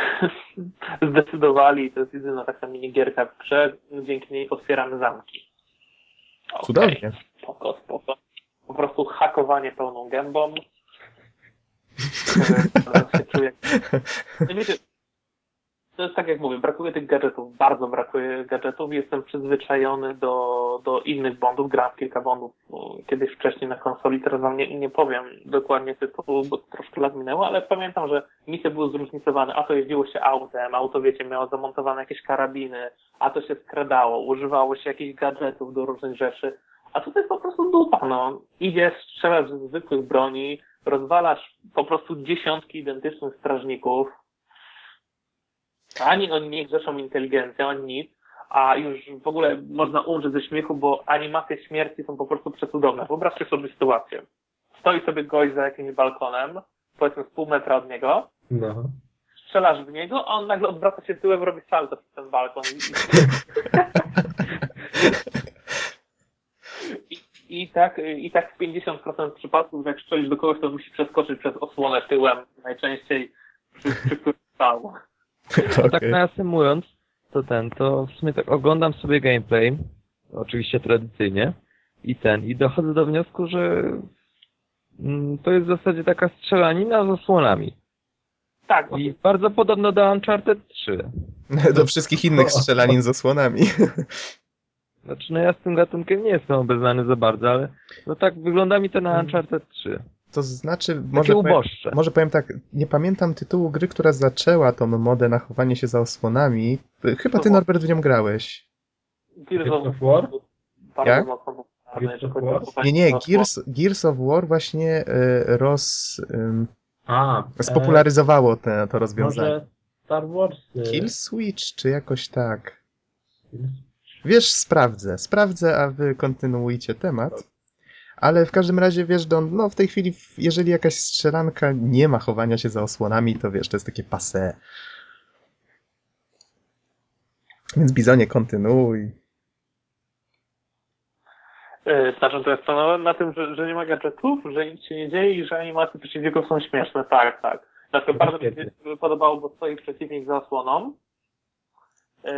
Speaker 2: zdecydowali. To jest jedyna taka minigierka w grze, dzięki niej otwieramy zamki. Okej,
Speaker 1: Cudownie.
Speaker 2: Spoko, spoko. Po prostu hakowanie pełną gębą. Się czuję. No wiecie, to jest tak jak mówię, brakuje tych gadżetów, bardzo brakuje gadżetów. Jestem przyzwyczajony do, do innych bondów, grałem kilka bondów kiedyś wcześniej na konsoli, teraz wam nie, nie powiem dokładnie tytułu, bo troszkę lat minęło, ale pamiętam, że misje były zróżnicowane, a to jeździło się autem, auto wiecie, miało zamontowane jakieś karabiny, a to się skradało, używało się jakichś gadżetów do różnych rzeczy, a tutaj po prostu dupa, no. Idziesz, strzelasz z zwykłych broni, rozwalasz po prostu dziesiątki identycznych strażników, ani oni nie grzeszą inteligencją, ani nic, a już w ogóle można umrzeć ze śmiechu, bo animacje śmierci są po prostu przecudowne. Wyobraźcie sobie sytuację. Stoi sobie gość za jakimś balkonem, powiedzmy z pół metra od niego,
Speaker 3: No.
Speaker 2: strzelasz w niego, a on nagle odwraca się tyłem, robi salto przez ten balkon. I, i, tak, I tak w 50% przypadków, jak strzelisz do kogoś, to musi przeskoczyć przez osłonę tyłem, najczęściej przy, przy którym stał.
Speaker 4: No tak naasumując, to ten, to w sumie tak oglądam sobie gameplay, oczywiście tradycyjnie, i ten, i dochodzę do wniosku, że mm, to jest w zasadzie taka strzelanina z osłonami.
Speaker 2: Tak,
Speaker 4: I bardzo podobno do Uncharted 3.
Speaker 1: Do wszystkich innych strzelanin z osłonami.
Speaker 4: Znaczy, no ja z tym gatunkiem nie jestem obeznany za bardzo, ale no tak wygląda mi to na Uncharted 3.
Speaker 1: To znaczy, może powiem,
Speaker 4: uboższe.
Speaker 1: może powiem tak, nie pamiętam tytułu gry, która zaczęła tą modę na chowanie się za osłonami. Chyba ty, Norbert, w nią grałeś.
Speaker 2: Gears
Speaker 3: of War?
Speaker 1: Jak? Nie, nie, Gears, Gears of War właśnie e, roz,
Speaker 3: A,
Speaker 1: spopularyzowało te, to
Speaker 3: e,
Speaker 1: rozwiązanie.
Speaker 3: może Star Wars. e,
Speaker 1: Kill Switch, czy jakoś tak? Wiesz, sprawdzę, sprawdzę, a wy kontynuujcie temat. Ale w każdym razie, wiesz, Don, no w tej chwili, jeżeli jakaś strzelanka nie ma chowania się za osłonami, to wiesz, to jest takie passé. Więc Bizonie, kontynuuj.
Speaker 2: Yy, Znaczy to jest to na, tym, że, że nie ma gadżetów, że nic się nie dzieje i że animacje przeciwników są śmieszne. Tak, tak. Dlatego
Speaker 3: No
Speaker 2: bardzo mi się
Speaker 3: świetnie.
Speaker 2: podobało, bo stoi przeciwnik za osłoną. Yy,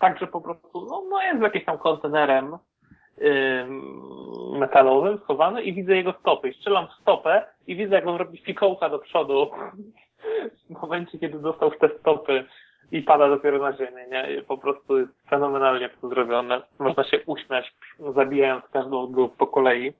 Speaker 2: tak, że po prostu no, no jest jakimś tam kontenerem metalowym schowany i widzę jego stopy. I strzelam w stopę i widzę, jak on robi fikołka do przodu w momencie, kiedy dostał w te stopy i pada dopiero na ziemię, nie? Po prostu jest fenomenalnie to zrobione. Można się uśmiać, zabijając każdą go po kolei.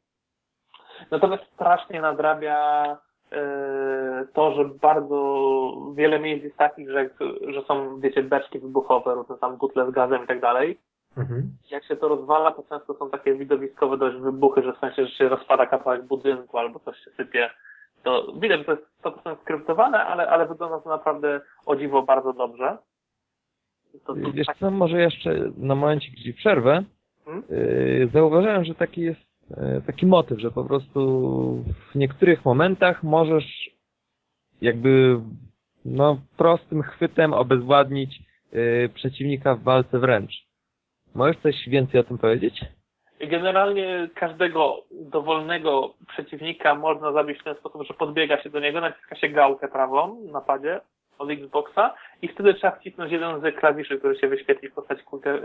Speaker 2: Natomiast strasznie nadrabia e, to, że bardzo wiele miejsc jest takich, że, że są, wiecie, beczki wybuchowe, różne tam butle z gazem i tak dalej.
Speaker 3: Mhm.
Speaker 2: Jak się to rozwala, to często są takie widowiskowe dość wybuchy, że w sensie, że się rozpada kawałek budynku albo coś się sypie. To widać, że to jest 100% skryptowane, ale, ale wygląda to naprawdę o dziwo bardzo dobrze. To, to
Speaker 4: Wiesz
Speaker 2: tak,
Speaker 4: co, może jeszcze na momencie, gdzie przerwę,
Speaker 2: Hmm?
Speaker 4: yy, zauważyłem, że taki jest yy, taki motyw, że po prostu w niektórych momentach możesz jakby no prostym chwytem obezwładnić yy, przeciwnika w walce wręcz. Możesz coś więcej o tym powiedzieć?
Speaker 2: Generalnie każdego dowolnego przeciwnika można zabić w ten sposób, że podbiega się do niego, naciska się gałkę prawą na padzie od Xboxa i wtedy trzeba wcisnąć jeden z klawiszy, który się wyświetli w postaci e,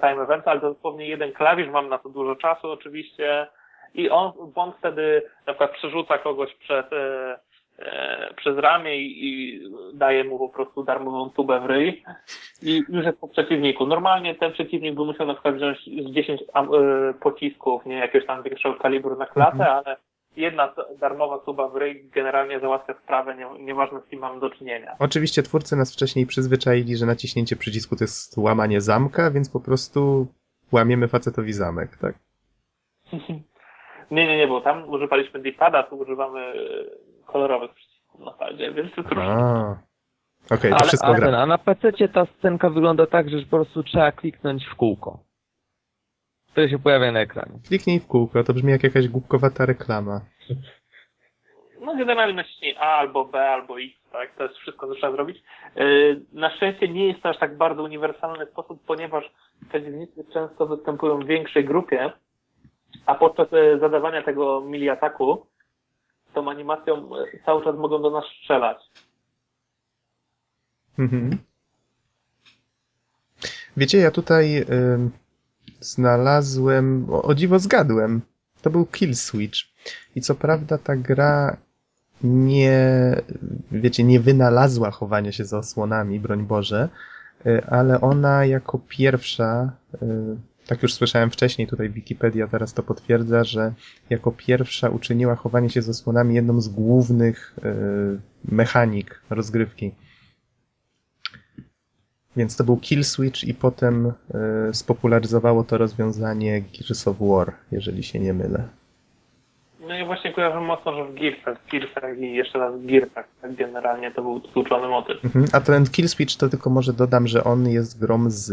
Speaker 2: time event, ale dosłownie jeden klawisz, mam na to dużo czasu oczywiście i on, on wtedy na przykład przerzuca kogoś przez, e, przez ramię i, i daje mu po prostu darmową tubę w ryj i już jest po przeciwniku. Normalnie ten przeciwnik by musiał na przykład wziąć z 10 am, e, pocisków, nie jakiegoś tam większego kalibru na klatę,
Speaker 1: Mhm.
Speaker 2: ale jedna darmowa tuba w ryj generalnie załatwia sprawę, nie, nieważne z kim mam do czynienia.
Speaker 1: Oczywiście twórcy nas wcześniej przyzwyczaili, że naciśnięcie przycisku to jest łamanie zamka, więc po prostu łamiemy facetowi zamek, tak?
Speaker 2: nie, nie, nie, bo tam używaliśmy D-pada, tu używamy e, kolorowych przycisków na padzie, więc to.
Speaker 1: A. Okej, to
Speaker 2: Ale-
Speaker 1: wszystko
Speaker 4: A,
Speaker 1: gra.
Speaker 4: ten, a na PC ta scenka wygląda tak, że po prostu trzeba kliknąć w kółko. Które się pojawia na ekranie.
Speaker 1: Kliknij w kółko, to brzmi jak jakaś głupkowata reklama.
Speaker 2: No generalnie naciśnij A albo B albo X, tak? To jest wszystko, co trzeba zrobić. Yy, Na szczęście nie jest to aż tak bardzo uniwersalny sposób, ponieważ przeciwnicy często występują w większej grupie, a podczas e, zadawania tego mili ataku tą animacją e, cały czas mogą do nas strzelać.
Speaker 1: Mhm. Wiecie, ja tutaj ym, znalazłem, o, o dziwo zgadłem, to był Kill Switch. I co prawda ta gra nie, wiecie, nie wynalazła chowania się za osłonami, broń Boże, y, ale ona jako pierwsza, y, tak już słyszałem wcześniej, tutaj Wikipedia teraz to potwierdza, że jako pierwsza uczyniła chowanie się z osłonami jedną z głównych y, mechanik rozgrywki. Więc to był kill switch i potem y, spopularyzowało to rozwiązanie Gears of War, jeżeli się nie mylę.
Speaker 2: No i właśnie kojarzę mocno, że w Gearsach, Gearsach i jeszcze raz w Gearsach tak generalnie to był stłuczony motyw.
Speaker 1: Mhm. A ten kill switch to tylko może dodam, że on jest grom z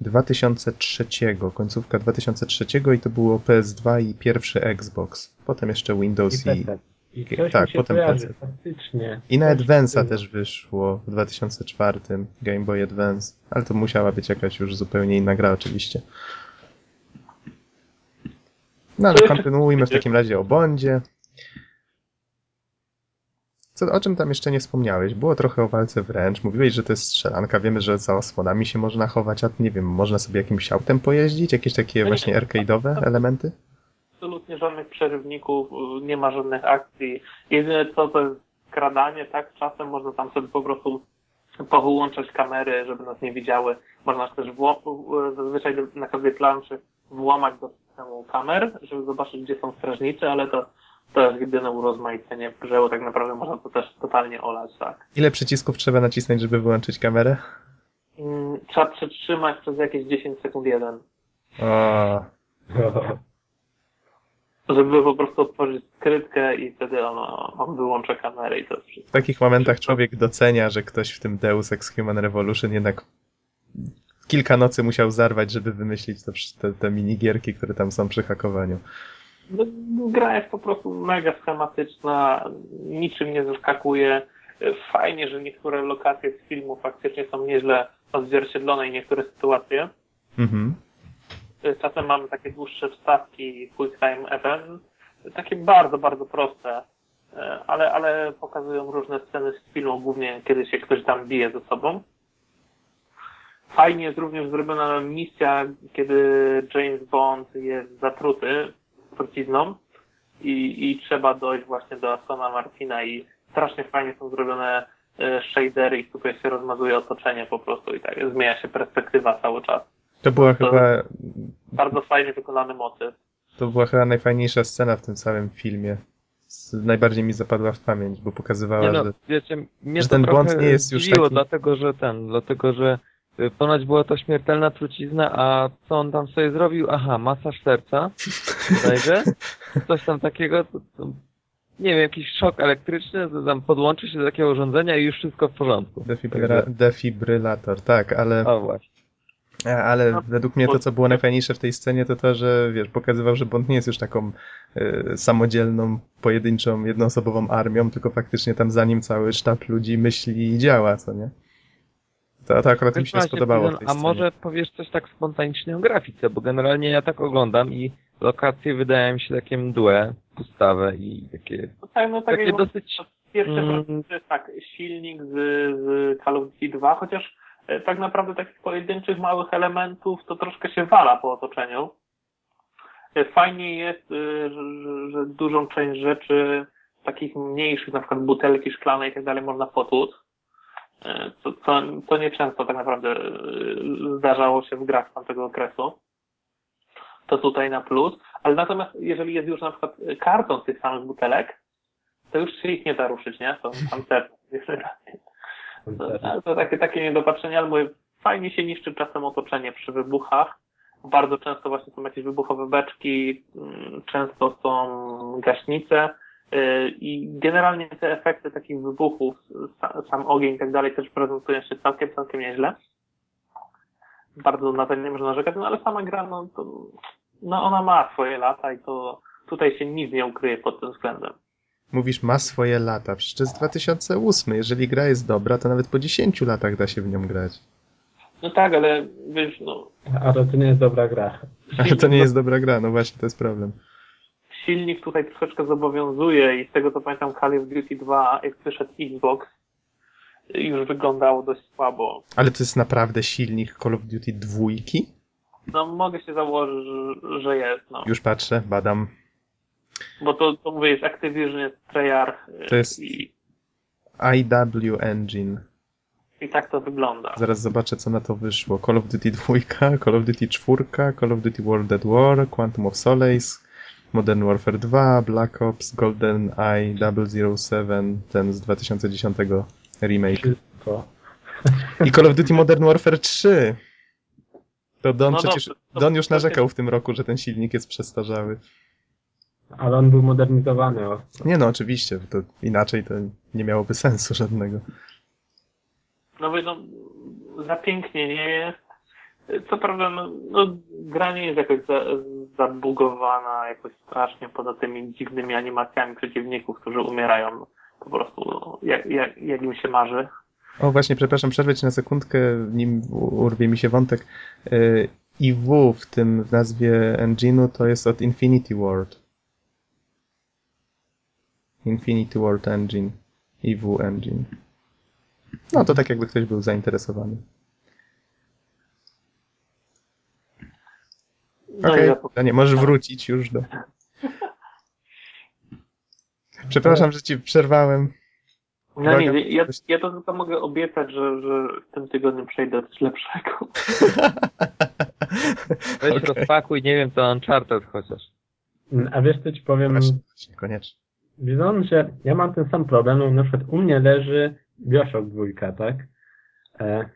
Speaker 1: 2003, końcówka 2003 i to było PS2 i pierwszy Xbox. Potem jeszcze Windows i.
Speaker 3: I coś
Speaker 1: tak, potem
Speaker 3: kojarzy,
Speaker 1: PC.
Speaker 3: faktycznie.
Speaker 1: i na Advance'a też wyszło w 2004, Game Boy Advance, ale to musiała być jakaś już zupełnie inna gra oczywiście. No ale kontynuujmy w takim razie o Bondzie. Co, o czym tam jeszcze nie wspomniałeś? Było trochę o walce wręcz. Mówiłeś, że to jest strzelanka. Wiemy, że za osłonami się można chować, a nie wiem, można sobie jakimś autem pojeździć? Jakieś takie
Speaker 2: nie.
Speaker 1: właśnie arcade'owe elementy?
Speaker 2: Absolutnie żadnych przerywników, y, nie ma żadnych akcji. Jedyne co to jest skradanie, tak? Czasem można tam sobie po prostu powyłączać kamery, żeby nas nie widziały. Można też zazwyczaj na każdej planszy włamać do systemu kamer, żeby zobaczyć, gdzie są strażnicy, ale to, to jest jedyne urozmaicenie grze, bo tak naprawdę można to też totalnie olać, tak.
Speaker 1: Ile przycisków trzeba nacisnąć, żeby wyłączyć kamerę?
Speaker 2: Mm, Trzeba przetrzymać przez jakieś 10 sekund jeden,
Speaker 1: O,
Speaker 2: żeby po prostu otworzyć skrytkę i wtedy on, on wyłącza kamerę i to jest wszystko.
Speaker 1: w takich momentach człowiek docenia, że ktoś w tym Deus Ex Human Revolution jednak kilka nocy musiał zarwać, żeby wymyślić to, te, te minigierki, które tam są przy hakowaniu.
Speaker 2: No, gra jest po prostu mega schematyczna, niczym nie zaskakuje. Fajnie, że niektóre lokacje z filmu faktycznie są nieźle odzwierciedlone i niektóre sytuacje.
Speaker 1: Mhm.
Speaker 2: Czasem mamy takie dłuższe wstawki, quick time event, takie bardzo, bardzo proste, e, ale, ale pokazują różne sceny z filmu, głównie kiedy się ktoś tam bije ze sobą. Fajnie jest również zrobiona misja, kiedy James Bond jest zatruty trucizną i, i trzeba dojść właśnie do Astona Martina i strasznie fajnie są zrobione e, shadery i super się rozmazuje otoczenie po prostu i tak zmienia się perspektywa cały czas.
Speaker 1: To była
Speaker 2: To-
Speaker 1: chyba
Speaker 2: Bardzo fajnie wykonany motyw.
Speaker 1: to była chyba najfajniejsza scena w tym całym filmie. Najbardziej mi zapadła w pamięć, bo pokazywała,
Speaker 4: Nie no,
Speaker 1: że
Speaker 4: wiecie, mnie
Speaker 1: że ten Bond nie jest już
Speaker 4: zdziwiło,
Speaker 1: taki-
Speaker 4: dlatego że ten, dlatego że ponoć była to śmiertelna trucizna, a co on tam sobie zrobił? Aha, masaż serca, bodajże, coś tam takiego, to, to, nie wiem, jakiś szok elektryczny, to tam podłączy się do takiego urządzenia i już wszystko w porządku.
Speaker 1: defibryla, defibrylator, tak, ale,
Speaker 4: O właśnie.
Speaker 1: ale
Speaker 2: No,
Speaker 1: według mnie to, co było najfajniejsze w tej scenie, to to, że wiesz, pokazywał, że Bond nie jest już taką e, samodzielną, pojedynczą, jednoosobową armią, tylko faktycznie tam za nim cały sztab ludzi myśli i działa, co nie? To, to akurat mi się spodobało
Speaker 4: A
Speaker 1: scenie.
Speaker 4: może powiesz coś tak spontanicznie o grafice, bo generalnie ja tak oglądam i lokacje wydają mi się takie mdłe, pustawe i takie,
Speaker 2: No tak, no tak
Speaker 4: takie dosyć...
Speaker 2: pierwsze
Speaker 4: mm,
Speaker 2: to jest tak, silnik z, z Call of Duty 2, chociaż e, tak naprawdę takich pojedynczych małych elementów to troszkę się wala po otoczeniu. E, Fajnie jest, e, że, że, że dużą część rzeczy takich mniejszych, na przykład butelki szklane i tak dalej można potłuc. E, To, to, to nieczęsto tak naprawdę e, zdarzało się w grach z tamtego okresu. To tutaj na plus. Ale natomiast jeżeli jest już na przykład karton tych samych butelek, to już się ich nie da ruszyć, nie? To pancerne. To, to takie, takie niedopatrzenie, ale mówię, fajnie się niszczy czasem otoczenie przy wybuchach. Bardzo często właśnie są jakieś wybuchowe beczki, mm, często są gaśnice i generalnie te efekty takich wybuchów, sa- sam ogień i tak dalej też prezentują się całkiem, całkiem nieźle. Bardzo na to nie można narzekać, no ale sama gra, no to, no ona ma swoje lata i to tutaj się nic nie ukryje pod tym względem.
Speaker 1: Mówisz, ma swoje lata. Przecież to jest 2008. Jeżeli gra jest dobra, to nawet po 10 latach da się w nią grać.
Speaker 2: No tak, ale wiesz, no
Speaker 3: Ale to nie jest dobra gra.
Speaker 1: Ale to nie jest dobra gra, no właśnie, to jest problem.
Speaker 2: Silnik tutaj troszeczkę zobowiązuje i z tego co pamiętam Call of Duty 2, jak wyszedł Xbox, już wyglądało dość słabo.
Speaker 1: Ale to jest naprawdę silnik Call of Duty dwójki?
Speaker 2: No mogę się założyć, że- jest, no.
Speaker 1: Już patrzę, badam.
Speaker 2: Bo to, to mówię, jest Activision, jest Treyarch
Speaker 1: To jest-
Speaker 2: i,
Speaker 1: IW Engine.
Speaker 2: i tak to wygląda.
Speaker 1: Zaraz zobaczę, co na to wyszło. Call of Duty 2, Call of Duty 4, Call of Duty World at War, Quantum of Solace, Modern Warfare 2, Black Ops, Golden Eye 007, ten z 2010 remake.
Speaker 3: Wszystko.
Speaker 1: I Call of Duty Modern Warfare 3. To Don
Speaker 2: No
Speaker 1: przecież,
Speaker 2: dobrze, to-
Speaker 1: Don już narzekał w tym roku, że ten silnik jest przestarzały.
Speaker 3: Ale on był modernizowany. O.
Speaker 1: Nie no, oczywiście, to inaczej to nie miałoby sensu żadnego.
Speaker 2: No mówię, no, za pięknie nie jest. Co prawda, no, no gra nie jest jakoś za, zabugowana jakoś strasznie poza tymi dziwnymi animacjami przeciwników, którzy umierają po prostu no, jak, jak, jak im się marzy.
Speaker 1: O właśnie, przepraszam, przerwę ci na sekundkę, nim urwie mi się wątek. Yy, IW w tym w nazwie engine'u to jest od Infinity Ward. Infinity Ward Engine. IW Engine. No to tak jakby ktoś był zainteresowany.
Speaker 2: No
Speaker 1: Okej,
Speaker 2: i ja
Speaker 1: okay. nie, możesz wrócić już do... Przepraszam, że ci przerwałem.
Speaker 2: No nie, ja, ja to tylko mogę obiecać, że, że w tym tygodniu przejdę do coś lepszego.
Speaker 4: Weź rozpakuj, nie wiem, to Uncharted chociaż.
Speaker 3: Mm, A wiesz co ci powiem,
Speaker 1: Właśnie, koniecznie.
Speaker 3: Że ja mam ten sam problem, no na przykład u mnie leży Bioshock 2, tak? E,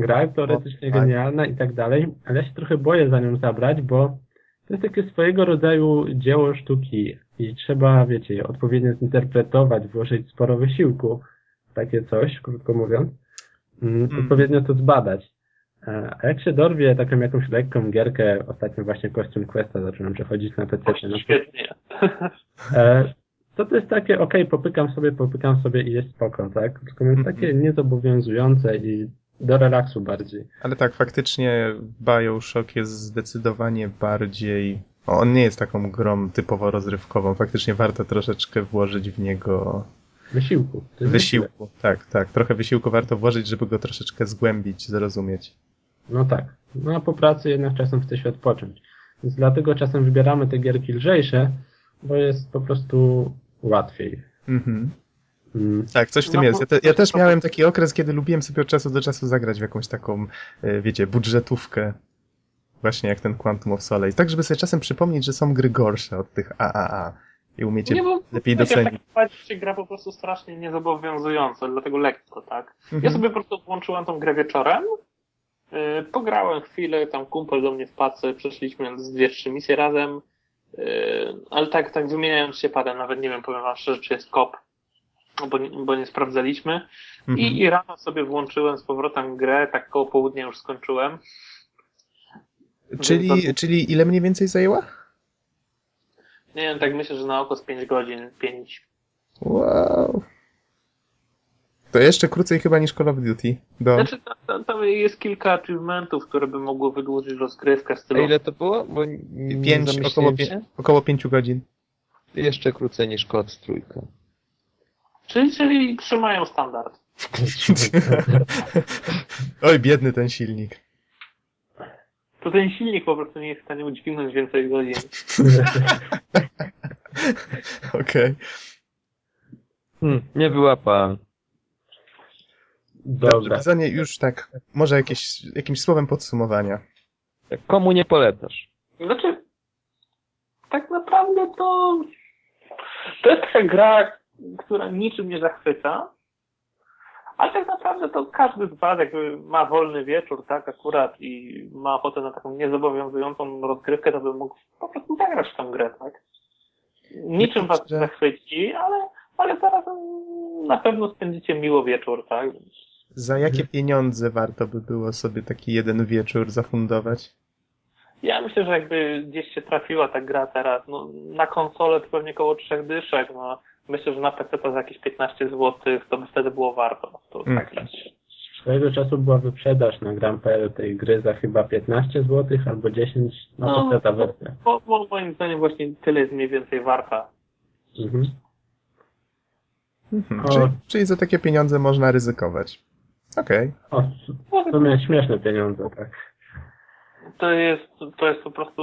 Speaker 3: gra teoretycznie
Speaker 1: tak.
Speaker 3: genialna i tak dalej, ale ja się trochę boję za nią zabrać, bo to jest takie swojego rodzaju dzieło sztuki i trzeba, wiecie, je odpowiednio zinterpretować, włożyć sporo wysiłku, w takie coś, krótko mówiąc, mm,
Speaker 1: Mm.
Speaker 3: odpowiednio to zbadać. E, A jak się dorwie taką jakąś lekką gierkę, ostatnio właśnie Costume Questa zacząłem przechodzić na PC, no to
Speaker 2: Świetnie.
Speaker 3: E, to to jest takie, okej, popykam sobie, popykam sobie i jest spoko, tak? Tylko jest
Speaker 1: Mhm.
Speaker 3: takie niezobowiązujące i do relaksu bardziej.
Speaker 1: Ale tak, faktycznie Bioshock jest zdecydowanie bardziej. On nie jest taką grą typowo rozrywkową. Faktycznie warto troszeczkę włożyć w niego
Speaker 3: Wysiłku.
Speaker 1: Wysiłku. Tak, tak. Trochę wysiłku warto włożyć, żeby go troszeczkę zgłębić, zrozumieć.
Speaker 3: No tak. No a po pracy jednak czasem chce się odpocząć. Więc dlatego czasem wybieramy te gierki lżejsze, bo jest po prostu łatwiej.
Speaker 1: Mhm.
Speaker 3: Mm.
Speaker 1: Tak, coś w tym
Speaker 2: No,
Speaker 1: jest. Ja, te, ja też
Speaker 2: to-
Speaker 1: miałem taki okres, kiedy lubiłem sobie od czasu do czasu zagrać w jakąś taką, e, wiecie, budżetówkę. Właśnie jak ten Quantum of Solace. Tak, żeby sobie czasem przypomnieć, że są gry gorsze od tych AAA. I umiecie
Speaker 2: Nie, bo
Speaker 1: lepiej
Speaker 2: w
Speaker 1: docenić.
Speaker 2: razie się gra po prostu strasznie niezobowiązująco, dlatego lekko, tak? Ja
Speaker 1: Mhm.
Speaker 2: sobie po prostu włączyłem tą grę wieczorem, yy, pograłem chwilę, tam kumpel do mnie wpadł, sobie przeszliśmy z dwie, trzy misje razem, yy, ale tak, tak wymieniając się padem, nawet nie wiem, powiem wam szczerze, czy jest kop, bo nie, bo nie sprawdzaliśmy.
Speaker 1: Mhm.
Speaker 2: I, I rano sobie włączyłem z powrotem grę, tak koło południa już skończyłem.
Speaker 1: Czyli, czyli ile mniej więcej zajęła?
Speaker 2: Nie wiem, tak myślę, że na oko z 5 godzin, 5.
Speaker 1: Wow. To jeszcze krócej chyba niż Call of Duty. Do...
Speaker 2: Znaczy, tam, tam, jest kilka achievementów, które by mogły wydłużyć rozgrywkę w
Speaker 4: A
Speaker 2: stylu.
Speaker 4: ile to było? Bo nie
Speaker 1: Pięć, około, pię, około pięciu godzin.
Speaker 4: Jeszcze krócej niż kod trójka.
Speaker 2: Czyli, czyli trzymają standard.
Speaker 1: Oj, biedny ten silnik.
Speaker 2: To ten silnik po prostu nie jest w stanie udźwignąć więcej godzin.
Speaker 1: Okej.
Speaker 4: Hmm, nie wyłapałem.
Speaker 3: Dobra.
Speaker 1: Bizonie, już tak, może jakieś, jakimś słowem podsumowania.
Speaker 4: Tak, Komu nie polecasz?
Speaker 2: Znaczy, tak naprawdę to to jest taka gra, która niczym nie zachwyca, ale tak naprawdę to każdy z Was jakby ma wolny wieczór, tak, akurat i ma ochotę na taką niezobowiązującą rozgrywkę, to by mógł po prostu zagrać w tę grę, tak. Niczym Was nie zachwyci, ale, ale zarazem na pewno spędzicie miło wieczór, tak.
Speaker 1: Za jakie pieniądze warto by było sobie taki jeden wieczór zafundować?
Speaker 2: Ja myślę, że jakby gdzieś się trafiła ta gra teraz, no na konsolę to pewnie koło trzech dyszek, no myślę, że na PC to za jakieś 15 zł, to by wtedy było warto. To
Speaker 1: Mm.
Speaker 2: tak
Speaker 3: Swojego czasu była wyprzedaż na Gram.pl tej gry za chyba 15 zł albo 10, no to
Speaker 2: No,
Speaker 3: ta wersja.
Speaker 2: bo, bo moim zdaniem właśnie tyle jest mniej więcej warta.
Speaker 3: Mhm.
Speaker 1: Mhm.
Speaker 3: O.
Speaker 1: Czyli, czyli za takie pieniądze można ryzykować. Okej.
Speaker 3: O, to miałeś śmieszne pieniądze, tak.
Speaker 2: to jest, to jest po prostu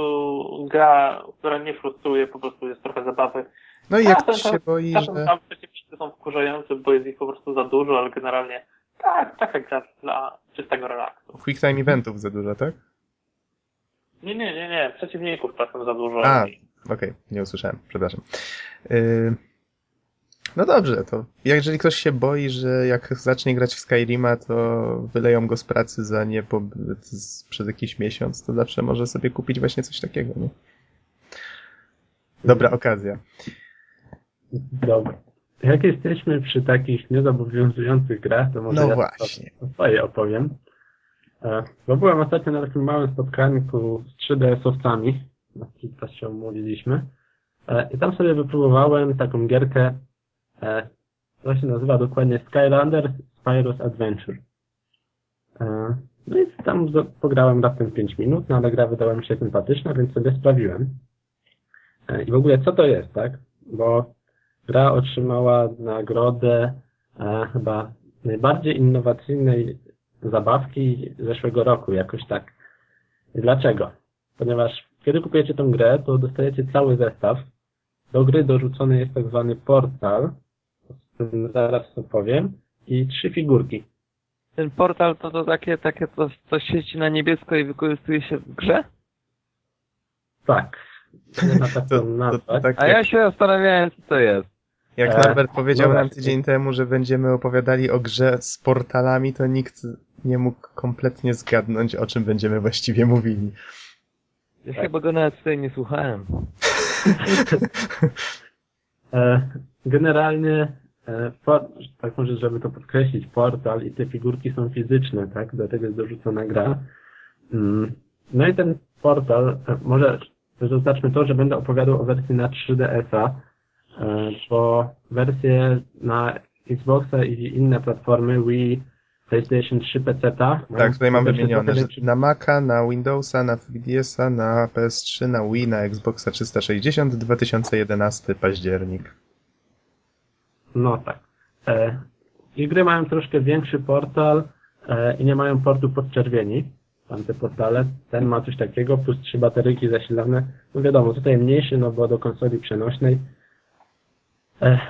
Speaker 2: gra, która nie frustruje, po prostu jest trochę zabawy.
Speaker 1: No i jak
Speaker 2: Czasem
Speaker 1: ktoś się boi, że...
Speaker 2: tam przeciwnicy są wkurzający, bo jest ich po prostu za dużo, ale generalnie tak, taka gra dla czystego relaksu.
Speaker 1: Quick time eventów za dużo, tak?
Speaker 2: Nie, nie, nie, nie, przeciwników czasem za dużo.
Speaker 1: A, okej, nie usłyszałem, przepraszam. Yy, No dobrze, to jeżeli ktoś się boi, że jak zacznie grać w Skyrima, to wyleją go z pracy za niepobyt z- przez jakiś miesiąc, to zawsze może sobie kupić właśnie coś takiego, nie? Dobra okazja.
Speaker 3: Dobra. Jak jesteśmy przy takich niezobowiązujących grach, to może
Speaker 1: No
Speaker 3: ja
Speaker 1: właśnie.
Speaker 3: o swoje opowiem. E, Bo byłem ostatnio na takim małym spotkaniu z 3DS-owcami, na też się umówiliśmy. E, I tam sobie wypróbowałem taką gierkę, e, która się nazywa dokładnie Skylander Spyro's Adventure. No i tam pograłem raptem 5 minut, no ale gra wydała mi się sympatyczna, więc sobie sprawiłem. I w ogóle co to jest, tak? Bo gra otrzymała nagrodę e, chyba najbardziej innowacyjnej zabawki zeszłego roku, jakoś tak. Dlaczego? Ponieważ kiedy kupujecie tę grę, to dostajecie cały zestaw. Do gry dorzucony jest tak zwany portal, o tym zaraz opowiem, i trzy figurki.
Speaker 4: Ten portal to to takie, takie to, to świeci na niebiesko i wykorzystuje się w grze?
Speaker 3: Tak. Nie ma tak
Speaker 1: To,
Speaker 3: to
Speaker 1: to,
Speaker 3: nazwać.
Speaker 1: to tak
Speaker 4: A ja się zastanawiałem, co to jest.
Speaker 1: Jak
Speaker 3: E,
Speaker 1: Norbert powiedział
Speaker 3: no
Speaker 1: nam tydzień temu, że będziemy opowiadali o grze z portalami, to nikt nie mógł kompletnie zgadnąć, o czym będziemy właściwie mówili.
Speaker 4: Ja
Speaker 3: Tak.
Speaker 4: chyba go nawet tutaj nie słuchałem.
Speaker 3: E, Generalnie, e, por- tak może, żeby to podkreślić, portal i te figurki są fizyczne, tak? Do tego jest dorzucona gra. Mm. No i ten portal, e, może zaznaczmy to, że będę opowiadał o wersji na 3DS-a, e, bo wersje na Xboxa i inne platformy Wii, PlayStation 3, PC-ta.
Speaker 1: Tak, tutaj mam wymienione, że na Maca, na Windowsa, na 3DS-a, na PS3, na Wii, na Xboxa 360, 2011 październik.
Speaker 3: No tak. E, I gry mają troszkę większy portal e, i nie mają portu podczerwieni. Tamte portale. Ten ma coś takiego, plus trzy bateryki zasilane. No wiadomo, tutaj mniejszy, no bo do konsoli przenośnej.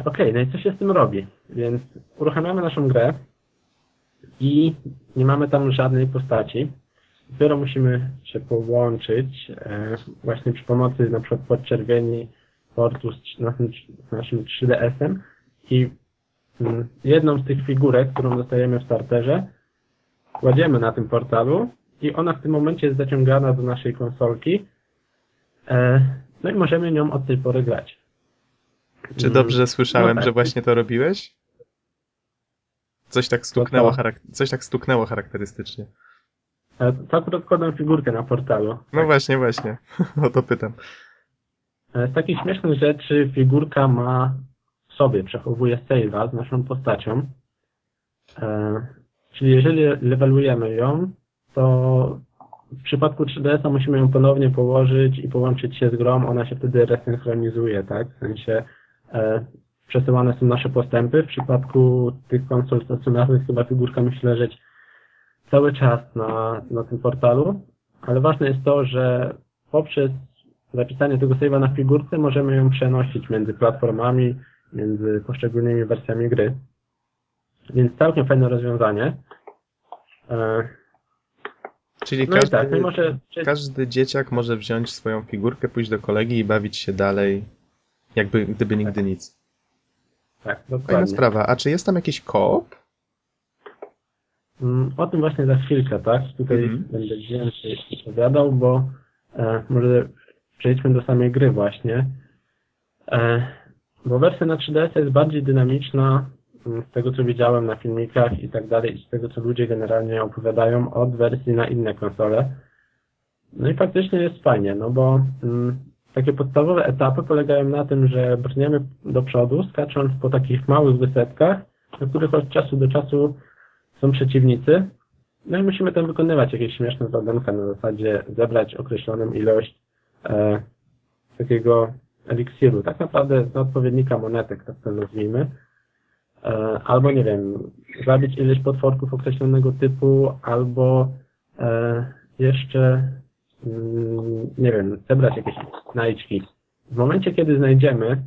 Speaker 3: Okej, no i co się z tym robi? Więc uruchamiamy naszą grę i nie mamy tam żadnej postaci. Dopiero musimy się połączyć właśnie przy pomocy na przykład podczerwieni portu z naszym, naszym 3DS-em i mm, jedną z tych figurek, którą dostajemy w starterze, kładziemy na tym portalu i ona w tym momencie jest zaciągana do naszej konsolki. No i możemy nią od tej pory grać.
Speaker 1: Czy
Speaker 3: Mm,
Speaker 1: dobrze słyszałem,
Speaker 3: no tak.
Speaker 1: że właśnie to robiłeś? Coś tak stuknęło, coś tak stuknęło charakterystycznie.
Speaker 3: To akurat kładam figurkę na portalu.
Speaker 1: No właśnie, właśnie. O to pytam.
Speaker 3: E, Z takich śmiesznych rzeczy figurka ma w sobie, przechowuje save'a z naszą postacią. E, Czyli jeżeli levelujemy ją, to w przypadku 3DS-a musimy ją ponownie położyć i połączyć się z grą, ona się wtedy resynchronizuje, tak? W sensie przesyłane są nasze postępy. W przypadku tych konsol stacjonarnych chyba figurka musi leżeć cały czas na, na tym portalu, ale ważne jest to, że poprzez zapisanie tego save'a na figurce możemy ją przenosić między platformami, między poszczególnymi wersjami gry. Więc całkiem fajne rozwiązanie. E,
Speaker 1: Czyli
Speaker 3: No
Speaker 1: każdy,
Speaker 3: tak, no może
Speaker 1: każdy dzieciak może wziąć swoją figurkę, pójść do kolegi i bawić się dalej, jakby gdyby nigdy nic.
Speaker 3: tak,
Speaker 1: Fajna
Speaker 3: dokładnie.
Speaker 1: sprawa. A czy jest tam jakiś koop?
Speaker 3: Mm, O tym właśnie za chwilkę, tak? Tutaj
Speaker 1: Mhm.
Speaker 3: będę więcej opowiadał, bo e, może przejdźmy do samej gry właśnie. E, bo wersja na 3DS jest bardziej dynamiczna mm, z tego, co widziałem na filmikach i tak dalej, i z tego, co ludzie generalnie opowiadają od wersji na inne konsole. No i faktycznie jest fajnie, no bo mm, takie podstawowe etapy polegają na tym, że brniemy do przodu, skacząc po takich małych wysepkach, na których od czasu do czasu są przeciwnicy. No i musimy tam wykonywać jakieś śmieszne zadanka na zasadzie zebrać określoną ilość e, takiego eliksiru, tak naprawdę z odpowiednika monetek, tak to nazwijmy. E, albo nie wiem, zabić ileś potworków określonego typu, albo e, jeszcze nie wiem, zebrać jakieś znajdźki. W momencie, kiedy znajdziemy,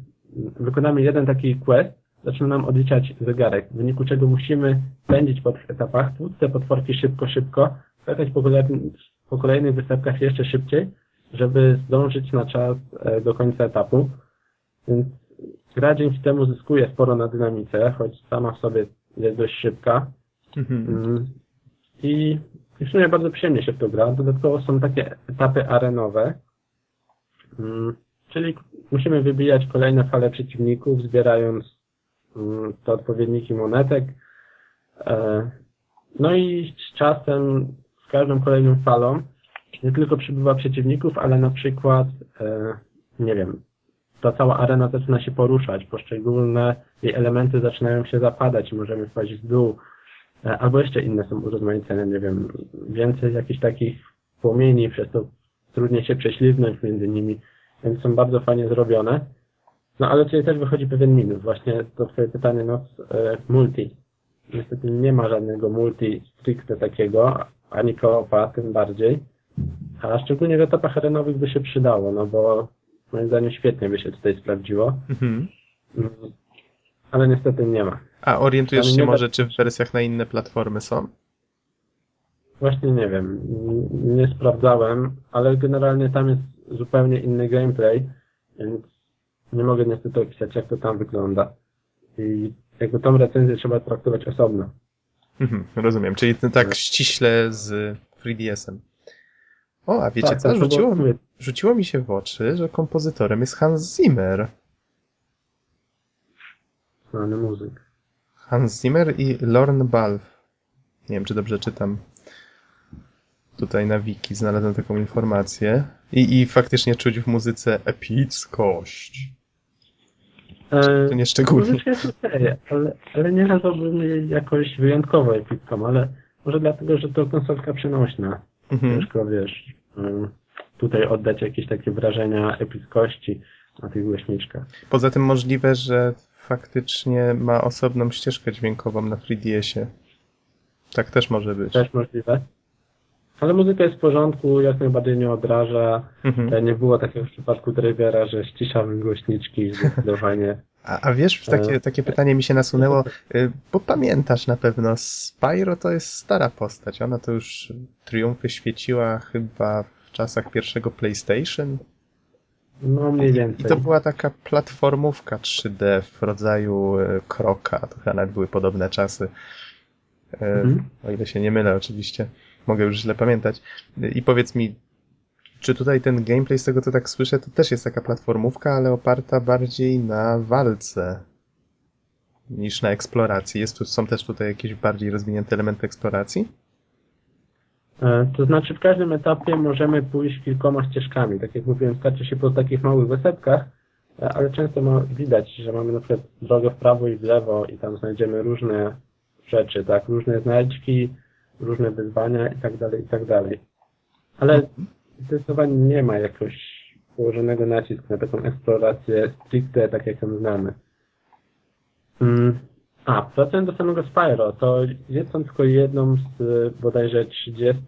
Speaker 3: wykonamy jeden taki quest, zaczyna nam odliczać zegarek, w wyniku czego musimy pędzić po tych etapach, tłuc te potworki szybko, szybko, skakać po, kolejnych, po kolejnych występkach jeszcze szybciej, żeby zdążyć na czas e, do końca etapu. Więc gra dzięki temu zyskuje sporo na dynamice, choć sama w sobie jest dość szybka.
Speaker 1: Mhm.
Speaker 3: Mm. I i w sumie bardzo przyjemnie się w to gra. Dodatkowo są takie etapy arenowe, Mm, czyli musimy wybijać kolejne fale przeciwników, zbierając mm, te odpowiedniki monetek. E, No i z czasem, z każdą kolejną falą, nie tylko przybywa przeciwników, ale na przykład, e, nie wiem, ta cała arena zaczyna się poruszać, poszczególne jej elementy zaczynają się zapadać i możemy wpaść w dół. E, Albo jeszcze inne są urozmaicone, nie wiem, więcej jakichś takich płomieni, przez to trudniej się prześliznąć między nimi, więc są bardzo fajnie zrobione. No ale tutaj też wychodzi pewien minus, właśnie to twoje pytanie, no e, multi. Niestety nie ma żadnego multi stricte takiego, ani koopa tym bardziej. A szczególnie w etapach arenowych by się przydało, no bo moim zdaniem świetnie by się tutaj sprawdziło.
Speaker 1: Mhm.
Speaker 3: Ale niestety nie ma.
Speaker 1: A orientujesz
Speaker 3: Ale
Speaker 1: się
Speaker 3: nie da-
Speaker 1: może, czy w wersjach na inne platformy są?
Speaker 3: Właśnie nie wiem, nie sprawdzałem, ale generalnie tam jest zupełnie inny gameplay, więc nie mogę niestety opisać, jak to tam wygląda. I jakby tą recenzję trzeba traktować osobno.
Speaker 1: Mhm, rozumiem, czyli tak
Speaker 3: Tak.
Speaker 1: ściśle z 3DS-em. O, a wiecie
Speaker 3: Tak,
Speaker 1: co?
Speaker 3: tak,
Speaker 1: Rzuciło,
Speaker 3: było-
Speaker 1: rzuciło mi się w oczy, że kompozytorem jest Hans Zimmer.
Speaker 3: Znany muzyk.
Speaker 1: Hans Zimmer i Lorne Balfe. Nie wiem, czy dobrze czytam. Tutaj na wiki znalazłem taką informację. I, i faktycznie czuć w muzyce epickość.
Speaker 3: E,
Speaker 1: To nie szczególnie.
Speaker 3: jest okej, ale, ale nie nazwałbym jej jakoś wyjątkowo epicką, ale może dlatego, że to konsolka przenośna.
Speaker 1: Mhm.
Speaker 3: Ciężko, wiesz, em, tutaj oddać jakieś takie wrażenia epickości na tych głośniczkach.
Speaker 1: Poza tym możliwe, że faktycznie ma osobną ścieżkę dźwiękową na 3DS-ie. Tak też może być.
Speaker 3: Też możliwe. Ale muzyka jest w porządku, jak najbardziej nie odraża.
Speaker 1: Mhm.
Speaker 3: E, Nie było takiego w przypadku Drivera, że ściszamy głośniczki zdecydowanie.
Speaker 1: A, a wiesz, takie,
Speaker 3: E,
Speaker 1: takie pytanie mi się nasunęło, y, bo pamiętasz na pewno, Spyro to jest stara postać. Ona to już triumfy świeciła chyba w czasach pierwszego PlayStation.
Speaker 3: No mniej
Speaker 1: I
Speaker 3: więcej.
Speaker 1: to była taka platformówka 3D w rodzaju e, kroka. To chyba nawet były podobne czasy. E,
Speaker 3: Mhm.
Speaker 1: O ile się nie mylę, oczywiście. Mogę już źle pamiętać. E, I powiedz mi, czy tutaj ten gameplay, z tego co tak słyszę, to też jest taka platformówka, ale oparta bardziej na walce niż na eksploracji. Jest tu, są też tutaj jakieś bardziej rozwinięte elementy eksploracji?
Speaker 3: E, To znaczy w każdym etapie możemy pójść kilkoma ścieżkami. Tak jak mówiłem, skacze się po takich małych wysepkach, e, ale często ma, widać, że mamy na przykład drogę w prawo i w lewo i tam znajdziemy różne rzeczy, tak, różne znajdźki, różne wyzwania i tak dalej, i tak dalej. Ale zdecydowanie nie ma jakoś położonego nacisku na taką eksplorację stricte, tak jak ją znamy. Mm. A, wracając do samego Spyro, to jest on tylko jedną z y, bodajże 30,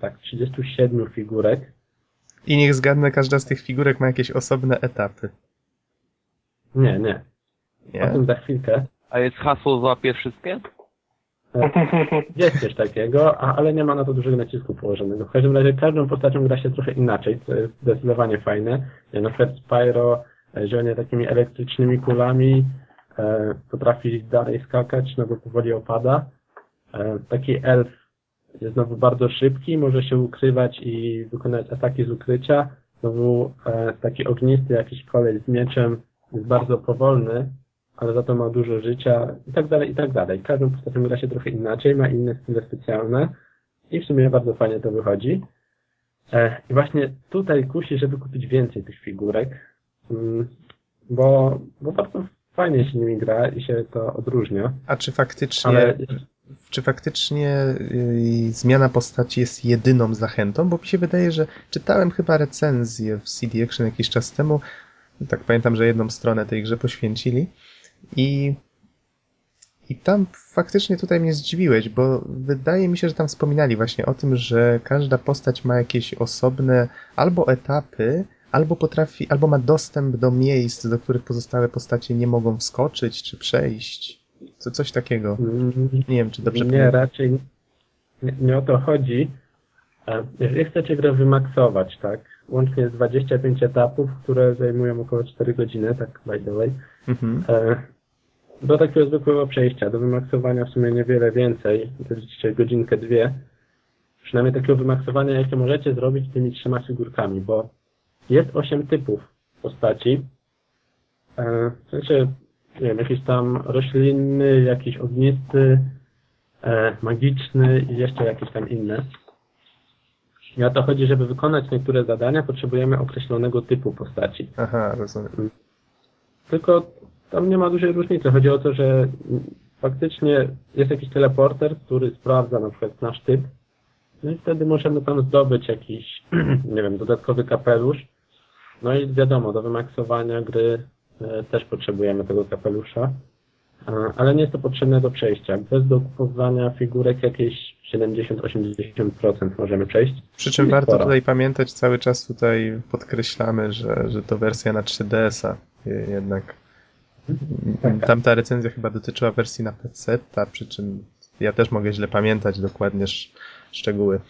Speaker 3: tak, 37 figurek.
Speaker 1: I niech zgadnę, każda z tych figurek ma jakieś osobne etapy.
Speaker 3: Nie, nie. O
Speaker 1: Nie?
Speaker 3: tym za chwilkę.
Speaker 5: A jest hasło złapie wszystkie?
Speaker 3: Jest coś takiego, a, ale nie ma na to dużego nacisku położonego. W każdym razie każdą postacią gra się trochę inaczej, co jest zdecydowanie fajne. Ja na przykład Spyro e, zionie takimi elektrycznymi kulami, e, potrafi dalej skakać, no bo powoli opada. E, taki elf jest znowu bardzo szybki, może się ukrywać i wykonać ataki z ukrycia. Znowu e, taki ognisty jakiś koleś z mieczem jest bardzo powolny, ale za to ma dużo życia i tak dalej, i tak dalej. Każdą postacią gra się trochę inaczej, ma inne style specjalne i w sumie bardzo fajnie to wychodzi. E, I właśnie tutaj kusi, żeby kupić więcej tych figurek, mm, bo, bo bardzo fajnie się nimi gra i się to odróżnia.
Speaker 1: A czy faktycznie,
Speaker 3: Ale
Speaker 1: czy faktycznie y, zmiana postaci jest jedyną zachętą? Bo mi się wydaje, że czytałem chyba recenzję w CD Action jakiś czas temu. Tak pamiętam, że jedną stronę tej grze poświęcili. I, I tam faktycznie tutaj mnie zdziwiłeś, bo wydaje mi się, że tam wspominali właśnie o tym, że każda postać ma jakieś osobne albo etapy, albo potrafi, albo ma dostęp do miejsc, do których pozostałe postacie nie mogą wskoczyć czy przejść. Co, coś takiego. Nie wiem, czy dobrze
Speaker 3: Nie,
Speaker 1: pamiętam.
Speaker 3: raczej nie, nie o to chodzi. E, Jeżeli chcecie grę wymaksować, tak, łącznie jest 25 etapów, które zajmują około 4 godziny, tak by the way,
Speaker 1: Mhm.
Speaker 3: e, do takiego zwykłego przejścia, do wymaksowania w sumie niewiele więcej, to godzinkę, dwie, przynajmniej takiego wymaksowania, jakie możecie zrobić tymi trzema figurkami, bo jest 8 typów postaci, e, w sensie, nie wiem, jakiś tam roślinny, jakiś ognisty, e, magiczny i jeszcze jakieś tam inne. I o to chodzi, żeby wykonać niektóre zadania, potrzebujemy określonego typu postaci.
Speaker 1: Aha, rozumiem.
Speaker 3: Tylko tam nie ma dużej różnicy. Chodzi o to, że mm, faktycznie jest jakiś teleporter, który sprawdza na przykład nasz typ. No i wtedy możemy tam zdobyć jakiś, nie wiem, dodatkowy kapelusz. No i wiadomo, do wymaksowania gry e, też potrzebujemy tego kapelusza. Ale nie jest to potrzebne do przejścia. Bez dokupowania figurek jakieś 70-80% możemy przejść.
Speaker 1: Przy czym warto
Speaker 3: sporo.
Speaker 1: tutaj pamiętać, cały czas tutaj podkreślamy, że, że to wersja na 3DS-a je- jednak.
Speaker 3: Tak.
Speaker 1: Tamta recenzja chyba dotyczyła wersji na PC, a przy czym ja też mogę źle pamiętać dokładnie sz- szczegóły.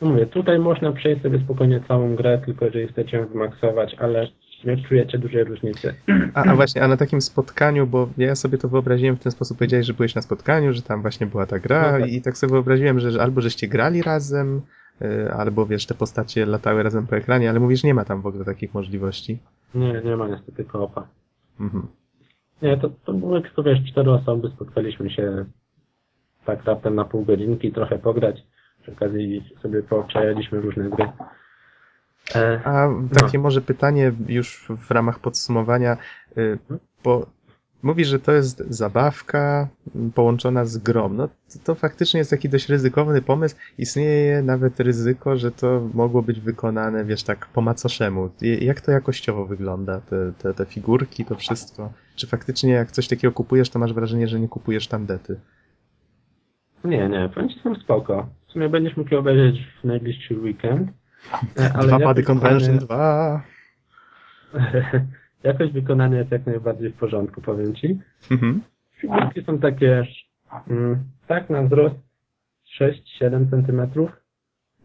Speaker 3: No mówię, tutaj można przejść sobie spokojnie całą grę, tylko jeżeli chcecie ją wymaksować, ale nie czujecie dużej różnicy.
Speaker 1: A, a właśnie, a na takim spotkaniu, bo ja sobie to wyobraziłem w ten sposób, powiedziałeś, że byłeś na spotkaniu, że tam właśnie była ta gra
Speaker 3: No tak.
Speaker 1: i tak sobie wyobraziłem, że, że albo żeście grali razem, y, albo wiesz, te postacie latały razem po ekranie, ale mówisz, nie ma tam w ogóle takich możliwości.
Speaker 3: Nie, nie ma niestety koopa.
Speaker 1: Mhm.
Speaker 3: Nie, to, to były tylko, wiesz, cztery osoby, spotkaliśmy się tak raptem na pół godzinki, trochę pograć. Przy okazji sobie poobczajaliśmy różne gry. E,
Speaker 1: A takie może pytanie już w ramach podsumowania, y, bo mówisz, że to jest zabawka połączona z grą. No to, to faktycznie jest taki dość ryzykowny pomysł. Istnieje nawet ryzyko, że to mogło być wykonane, wiesz, tak po macoszemu. Jak to jakościowo wygląda, te, te, te figurki, to wszystko? Czy faktycznie jak coś takiego kupujesz, to masz wrażenie, że nie kupujesz tandety?
Speaker 3: Nie, nie, powiem ci, są spoko. W sumie będziesz mógł je obejrzeć w najbliższy weekend. E, ale
Speaker 1: Dwa Body Convention
Speaker 3: wykonanie-
Speaker 1: 2.
Speaker 3: Jakość wykonania jest jak najbardziej w porządku, powiem ci.
Speaker 1: Mhm.
Speaker 3: Figurki są takie, mm, tak na wzrost 6-7 centymetrów.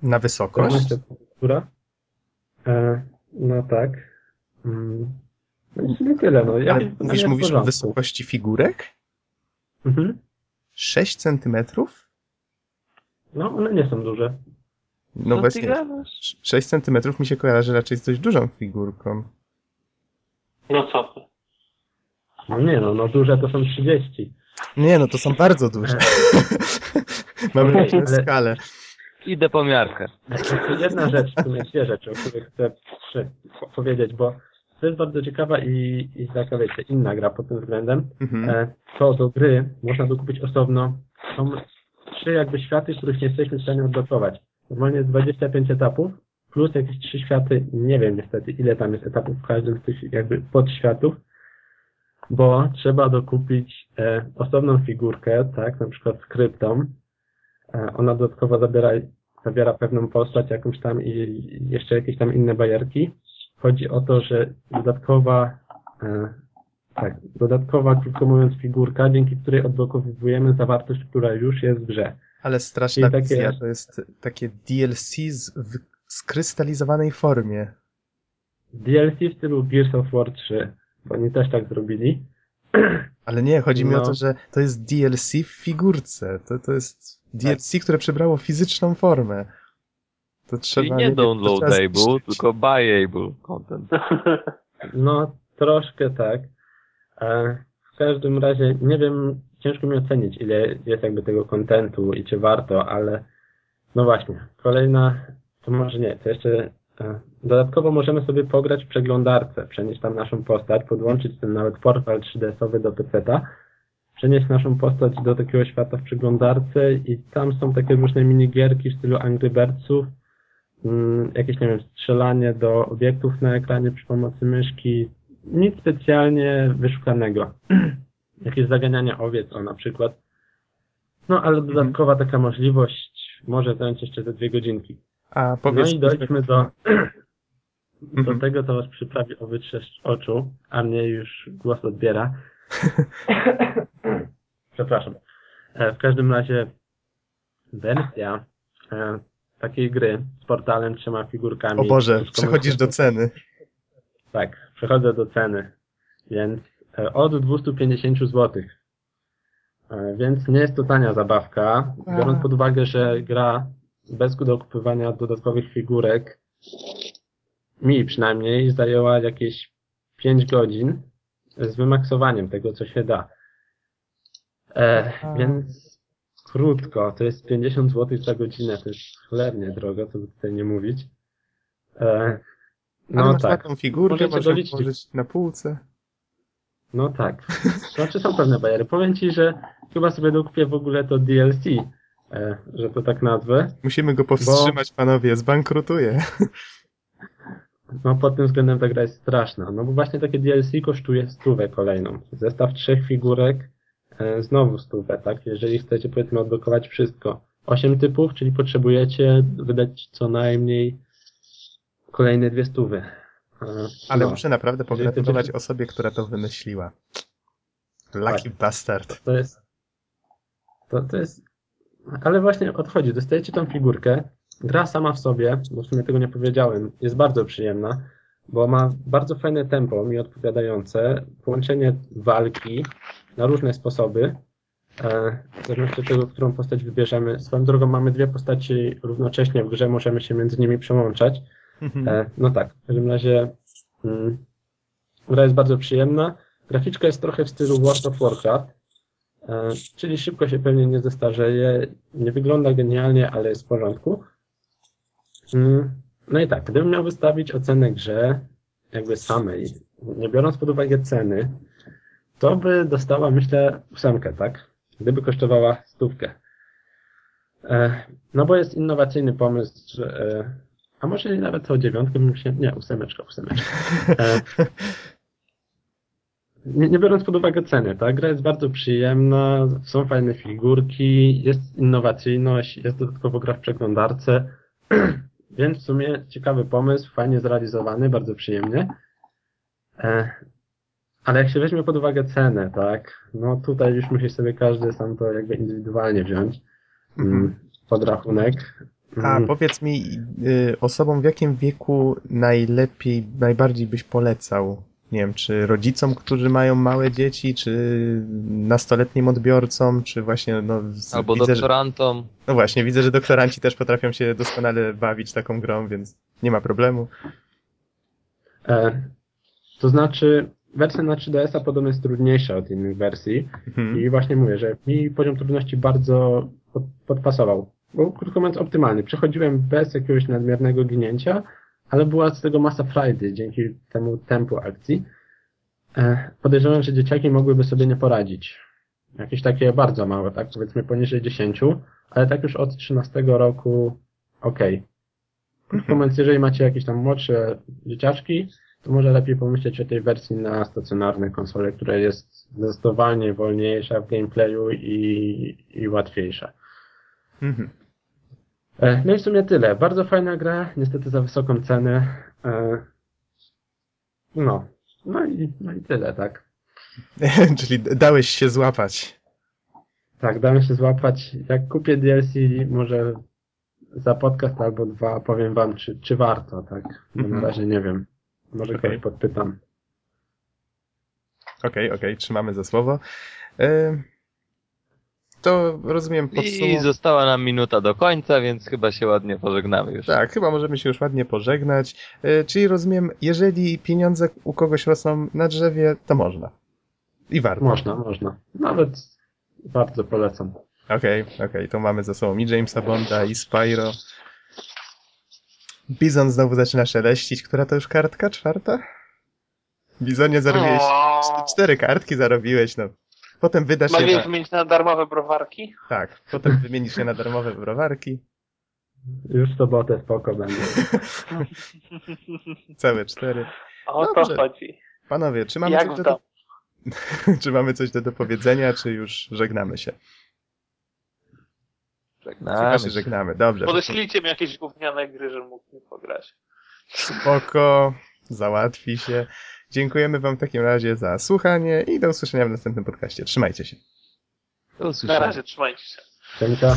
Speaker 1: Na wysokość?
Speaker 3: Która? E, no tak. Mm. No i tyle, no. Ja
Speaker 1: Ale mówisz, mówisz o wysokości figurek?
Speaker 3: Mhm.
Speaker 1: 6 centymetrów?
Speaker 3: No, one nie są duże.
Speaker 1: No
Speaker 5: Co
Speaker 1: właśnie,
Speaker 5: gadasz?
Speaker 1: 6 centymetrów mi się kojarzy raczej z dość dużą figurką.
Speaker 2: No co ty?
Speaker 3: No nie no, no duże to są 30.
Speaker 1: Nie, no to są bardzo duże. Mamy
Speaker 3: Okej,
Speaker 1: różną
Speaker 3: ale-
Speaker 1: skalę.
Speaker 5: Idę po miarkę.
Speaker 3: Jedna rzecz, w sumie dwie rzeczy, o których chcę powiedzieć, bo to jest bardzo ciekawa i, i taka, wiecie, inna gra pod tym względem.
Speaker 1: Mhm.
Speaker 3: E, to do gry można dokupić osobno. Są trzy jakby światy, których nie jesteśmy w stanie odblokować. Normalnie jest 25 etapów, plus jakieś trzy światy, nie wiem niestety ile tam jest etapów w każdym z tych jakby podświatów, bo trzeba dokupić e, osobną figurkę, tak, na przykład skryptą. E, ona dodatkowo zabiera, zabiera pewną postać jakąś tam i i jeszcze jakieś tam inne bajerki. Chodzi o to, że dodatkowa e, tak, dodatkowa, krótko mówiąc, figurka, dzięki której odblokowujemy zawartość, która już jest w grze.
Speaker 1: Ale straszna
Speaker 3: I takie-
Speaker 1: wizja, to jest takie DLC w skrystalizowanej formie.
Speaker 3: DLC w stylu Gears of War 3, bo oni też tak zrobili.
Speaker 1: Ale nie, chodzi mi o
Speaker 3: No.
Speaker 1: to, że to jest DLC w figurce. To, to jest DLC, które przybrało fizyczną formę. To trzeba...
Speaker 5: Czyli nie downloadable, tylko buyable content.
Speaker 3: No, troszkę tak. E, w każdym razie, nie wiem, ciężko mi ocenić, ile jest jakby tego kontentu i czy warto, ale no właśnie, kolejna, to może nie, to jeszcze e, dodatkowo możemy sobie pograć w przeglądarce, przenieść tam naszą postać, podłączyć ten nawet portal 3DS-owy do PC-ta, przenieść naszą postać do takiego świata w przeglądarce i tam są takie różne minigierki w stylu Angry Birdsów, jakieś, nie wiem, strzelanie do obiektów na ekranie przy pomocy myszki. Nic specjalnie wyszukanego. jakieś zaganiania owiec, o na przykład. No, ale dodatkowa taka możliwość może zająć jeszcze te dwie godzinki.
Speaker 1: A powiedz...
Speaker 3: No i dojdźmy do, do
Speaker 1: Mhm.
Speaker 3: tego, co was przyprawi o wytrzeszcz oczu, a mnie już głos odbiera. Przepraszam. E, W każdym razie wersja e, takiej gry z portalem, trzema figurkami.
Speaker 1: O Boże, przechodzisz do ceny.
Speaker 3: Tak, przechodzę do ceny. Więc e, od 250 zł. E, Więc nie jest to tania zabawka, biorąc pod uwagę, że gra bez dokupywania dodatkowych figurek mi przynajmniej zajęła jakieś 5 godzin z wymaksowaniem tego, co się da. E, więc krótko, to jest 50 zł za godzinę, to jest cholernie drogo, co by tutaj nie mówić. E,
Speaker 1: Ale
Speaker 3: no
Speaker 1: masz
Speaker 3: tak.
Speaker 1: taką figurkę,
Speaker 3: Możecie doliczyć.
Speaker 1: położyć na półce.
Speaker 3: No tak. Znaczy są pewne bariery. Powiem ci, że chyba sobie dokupię w ogóle to DLC, e, że to tak nazwę.
Speaker 1: Musimy go powstrzymać, panowie, zbankrutuje.
Speaker 3: No pod tym względem ta gra jest straszna. No bo właśnie takie DLC kosztuje stówę kolejną. Zestaw trzech figurek, znowu stówę, tak? Jeżeli chcecie powiedzmy odblokować wszystko. Osiem typów, czyli potrzebujecie wydać co najmniej kolejne dwie stówy. E,
Speaker 1: Ale
Speaker 3: no.
Speaker 1: muszę naprawdę pogratulować
Speaker 3: chcecie-
Speaker 1: osobie, która to wymyśliła. Lucky
Speaker 3: Tak.
Speaker 1: bastard.
Speaker 3: To jest. To, to jest. Ale właśnie odchodzi. Dostajecie tą figurkę. Gra sama w sobie, bo w sumie tego nie powiedziałem, jest bardzo przyjemna, bo ma bardzo fajne tempo, mi odpowiadające, połączenie walki na różne sposoby, e, w zależności od tego, którą postać wybierzemy. Swoją drogą mamy dwie postaci równocześnie w grze, możemy się między nimi przełączać. E, no tak, w każdym razie mm, gra jest bardzo przyjemna. Graficzka jest trochę w stylu World of Warcraft, e, czyli szybko się pewnie nie zestarzeje, nie wygląda genialnie, ale jest w porządku. Mm, no i tak, gdybym miał wystawić ocenę grze, jakby samej, nie biorąc pod uwagę ceny, to by dostała, myślę, ósemkę, tak? Gdyby kosztowała stówkę. E, no bo jest innowacyjny pomysł, że, e, a może nawet o dziewiątkę bym się, nie, ósemeczka, ósemeczka. E, nie, nie biorąc pod uwagę ceny, ta gra jest bardzo przyjemna, są fajne figurki, jest innowacyjność, jest dodatkowo gra w przeglądarce, więc w sumie ciekawy pomysł, fajnie zrealizowany, bardzo przyjemnie. Ale jak się weźmie pod uwagę cenę, tak, no tutaj już musi sobie każdy sam to jakby indywidualnie wziąć mm, pod rachunek.
Speaker 1: A
Speaker 3: Mm.
Speaker 1: powiedz mi, y, osobom w jakim wieku najlepiej, najbardziej byś polecał? Nie wiem, czy rodzicom, którzy mają małe dzieci, czy nastoletnim odbiorcom, czy właśnie, no, z-
Speaker 5: Albo
Speaker 1: widzę, że,
Speaker 5: doktorantom.
Speaker 1: no właśnie, widzę, że doktoranci też potrafią się doskonale bawić taką grą, więc nie ma problemu.
Speaker 3: E, to znaczy, wersja na 3DS-a podobno jest trudniejsza od innych wersji
Speaker 1: Mhm.
Speaker 3: i właśnie mówię, że mi poziom trudności bardzo pod, podpasował. Był krótko mówiąc optymalny. Przechodziłem bez jakiegoś nadmiernego ginięcia, ale była z tego masa frajdy dzięki temu tempu akcji. E, podejrzewam, że dzieciaki mogłyby sobie nie poradzić. Jakieś takie bardzo małe, tak powiedzmy poniżej 10, ale tak już od 13 roku okej. Krótko mówiąc, jeżeli macie jakieś tam młodsze dzieciaczki, to może lepiej pomyśleć o tej wersji na stacjonarne konsole, która jest zdecydowanie wolniejsza w gameplayu i, i łatwiejsza.
Speaker 1: Mhm.
Speaker 3: E, No i w sumie tyle. Bardzo fajna gra, niestety za wysoką cenę. E, No. No i, no i tyle, tak.
Speaker 1: Czyli dałeś się złapać.
Speaker 3: Tak, dałem się złapać. Jak kupię DLC, może za podcast albo dwa powiem wam, czy, czy warto, tak. Bo na
Speaker 1: Mhm.
Speaker 3: razie nie wiem. Może
Speaker 1: Okej.
Speaker 3: kogoś podpytam.
Speaker 1: Okej, okej, trzymamy za słowo. Y, To rozumiem
Speaker 5: I
Speaker 1: podsumowanie.
Speaker 5: została nam minuta do końca, więc chyba się ładnie pożegnamy już.
Speaker 1: Tak, chyba możemy się już ładnie pożegnać. Y, Czyli rozumiem, jeżeli pieniądze u kogoś rosną na drzewie, to można. I warto.
Speaker 3: Można, można. Nawet bardzo polecam.
Speaker 1: Okej, okej, to mamy za sobą i Jamesa Bonda, i Spyro. Bizon znowu zaczyna szeleścić. Która to już kartka? Czwarta? Bizonie zarobiłeś.
Speaker 2: O,
Speaker 1: Cztery kartki zarobiłeś, no. Potem wydasz je
Speaker 2: Mogę
Speaker 1: na...
Speaker 2: wymienić na darmowe browarki?
Speaker 1: Tak, potem wymienisz je na darmowe browarki.
Speaker 3: Już w sobotę spoko będzie.
Speaker 1: Całe cztery.
Speaker 2: O to
Speaker 1: Dobrze.
Speaker 2: chodzi.
Speaker 1: Panowie, czy mamy
Speaker 2: Jak
Speaker 1: coś do... czy mamy coś do dopowiedzenia, czy już żegnamy się?
Speaker 5: Żegnamy
Speaker 1: Chyba
Speaker 5: się
Speaker 1: żegnamy, dobrze.
Speaker 2: Podeślijcie mi jakieś gówniane gry, żebym mógł w nie pograć.
Speaker 1: Spoko, załatwi się. Dziękujemy wam w takim razie za słuchanie i do usłyszenia w następnym podcaście. Trzymajcie się.
Speaker 5: Do
Speaker 2: Na
Speaker 5: usłyszenia.
Speaker 2: razie, trzymajcie się.
Speaker 3: Cienka.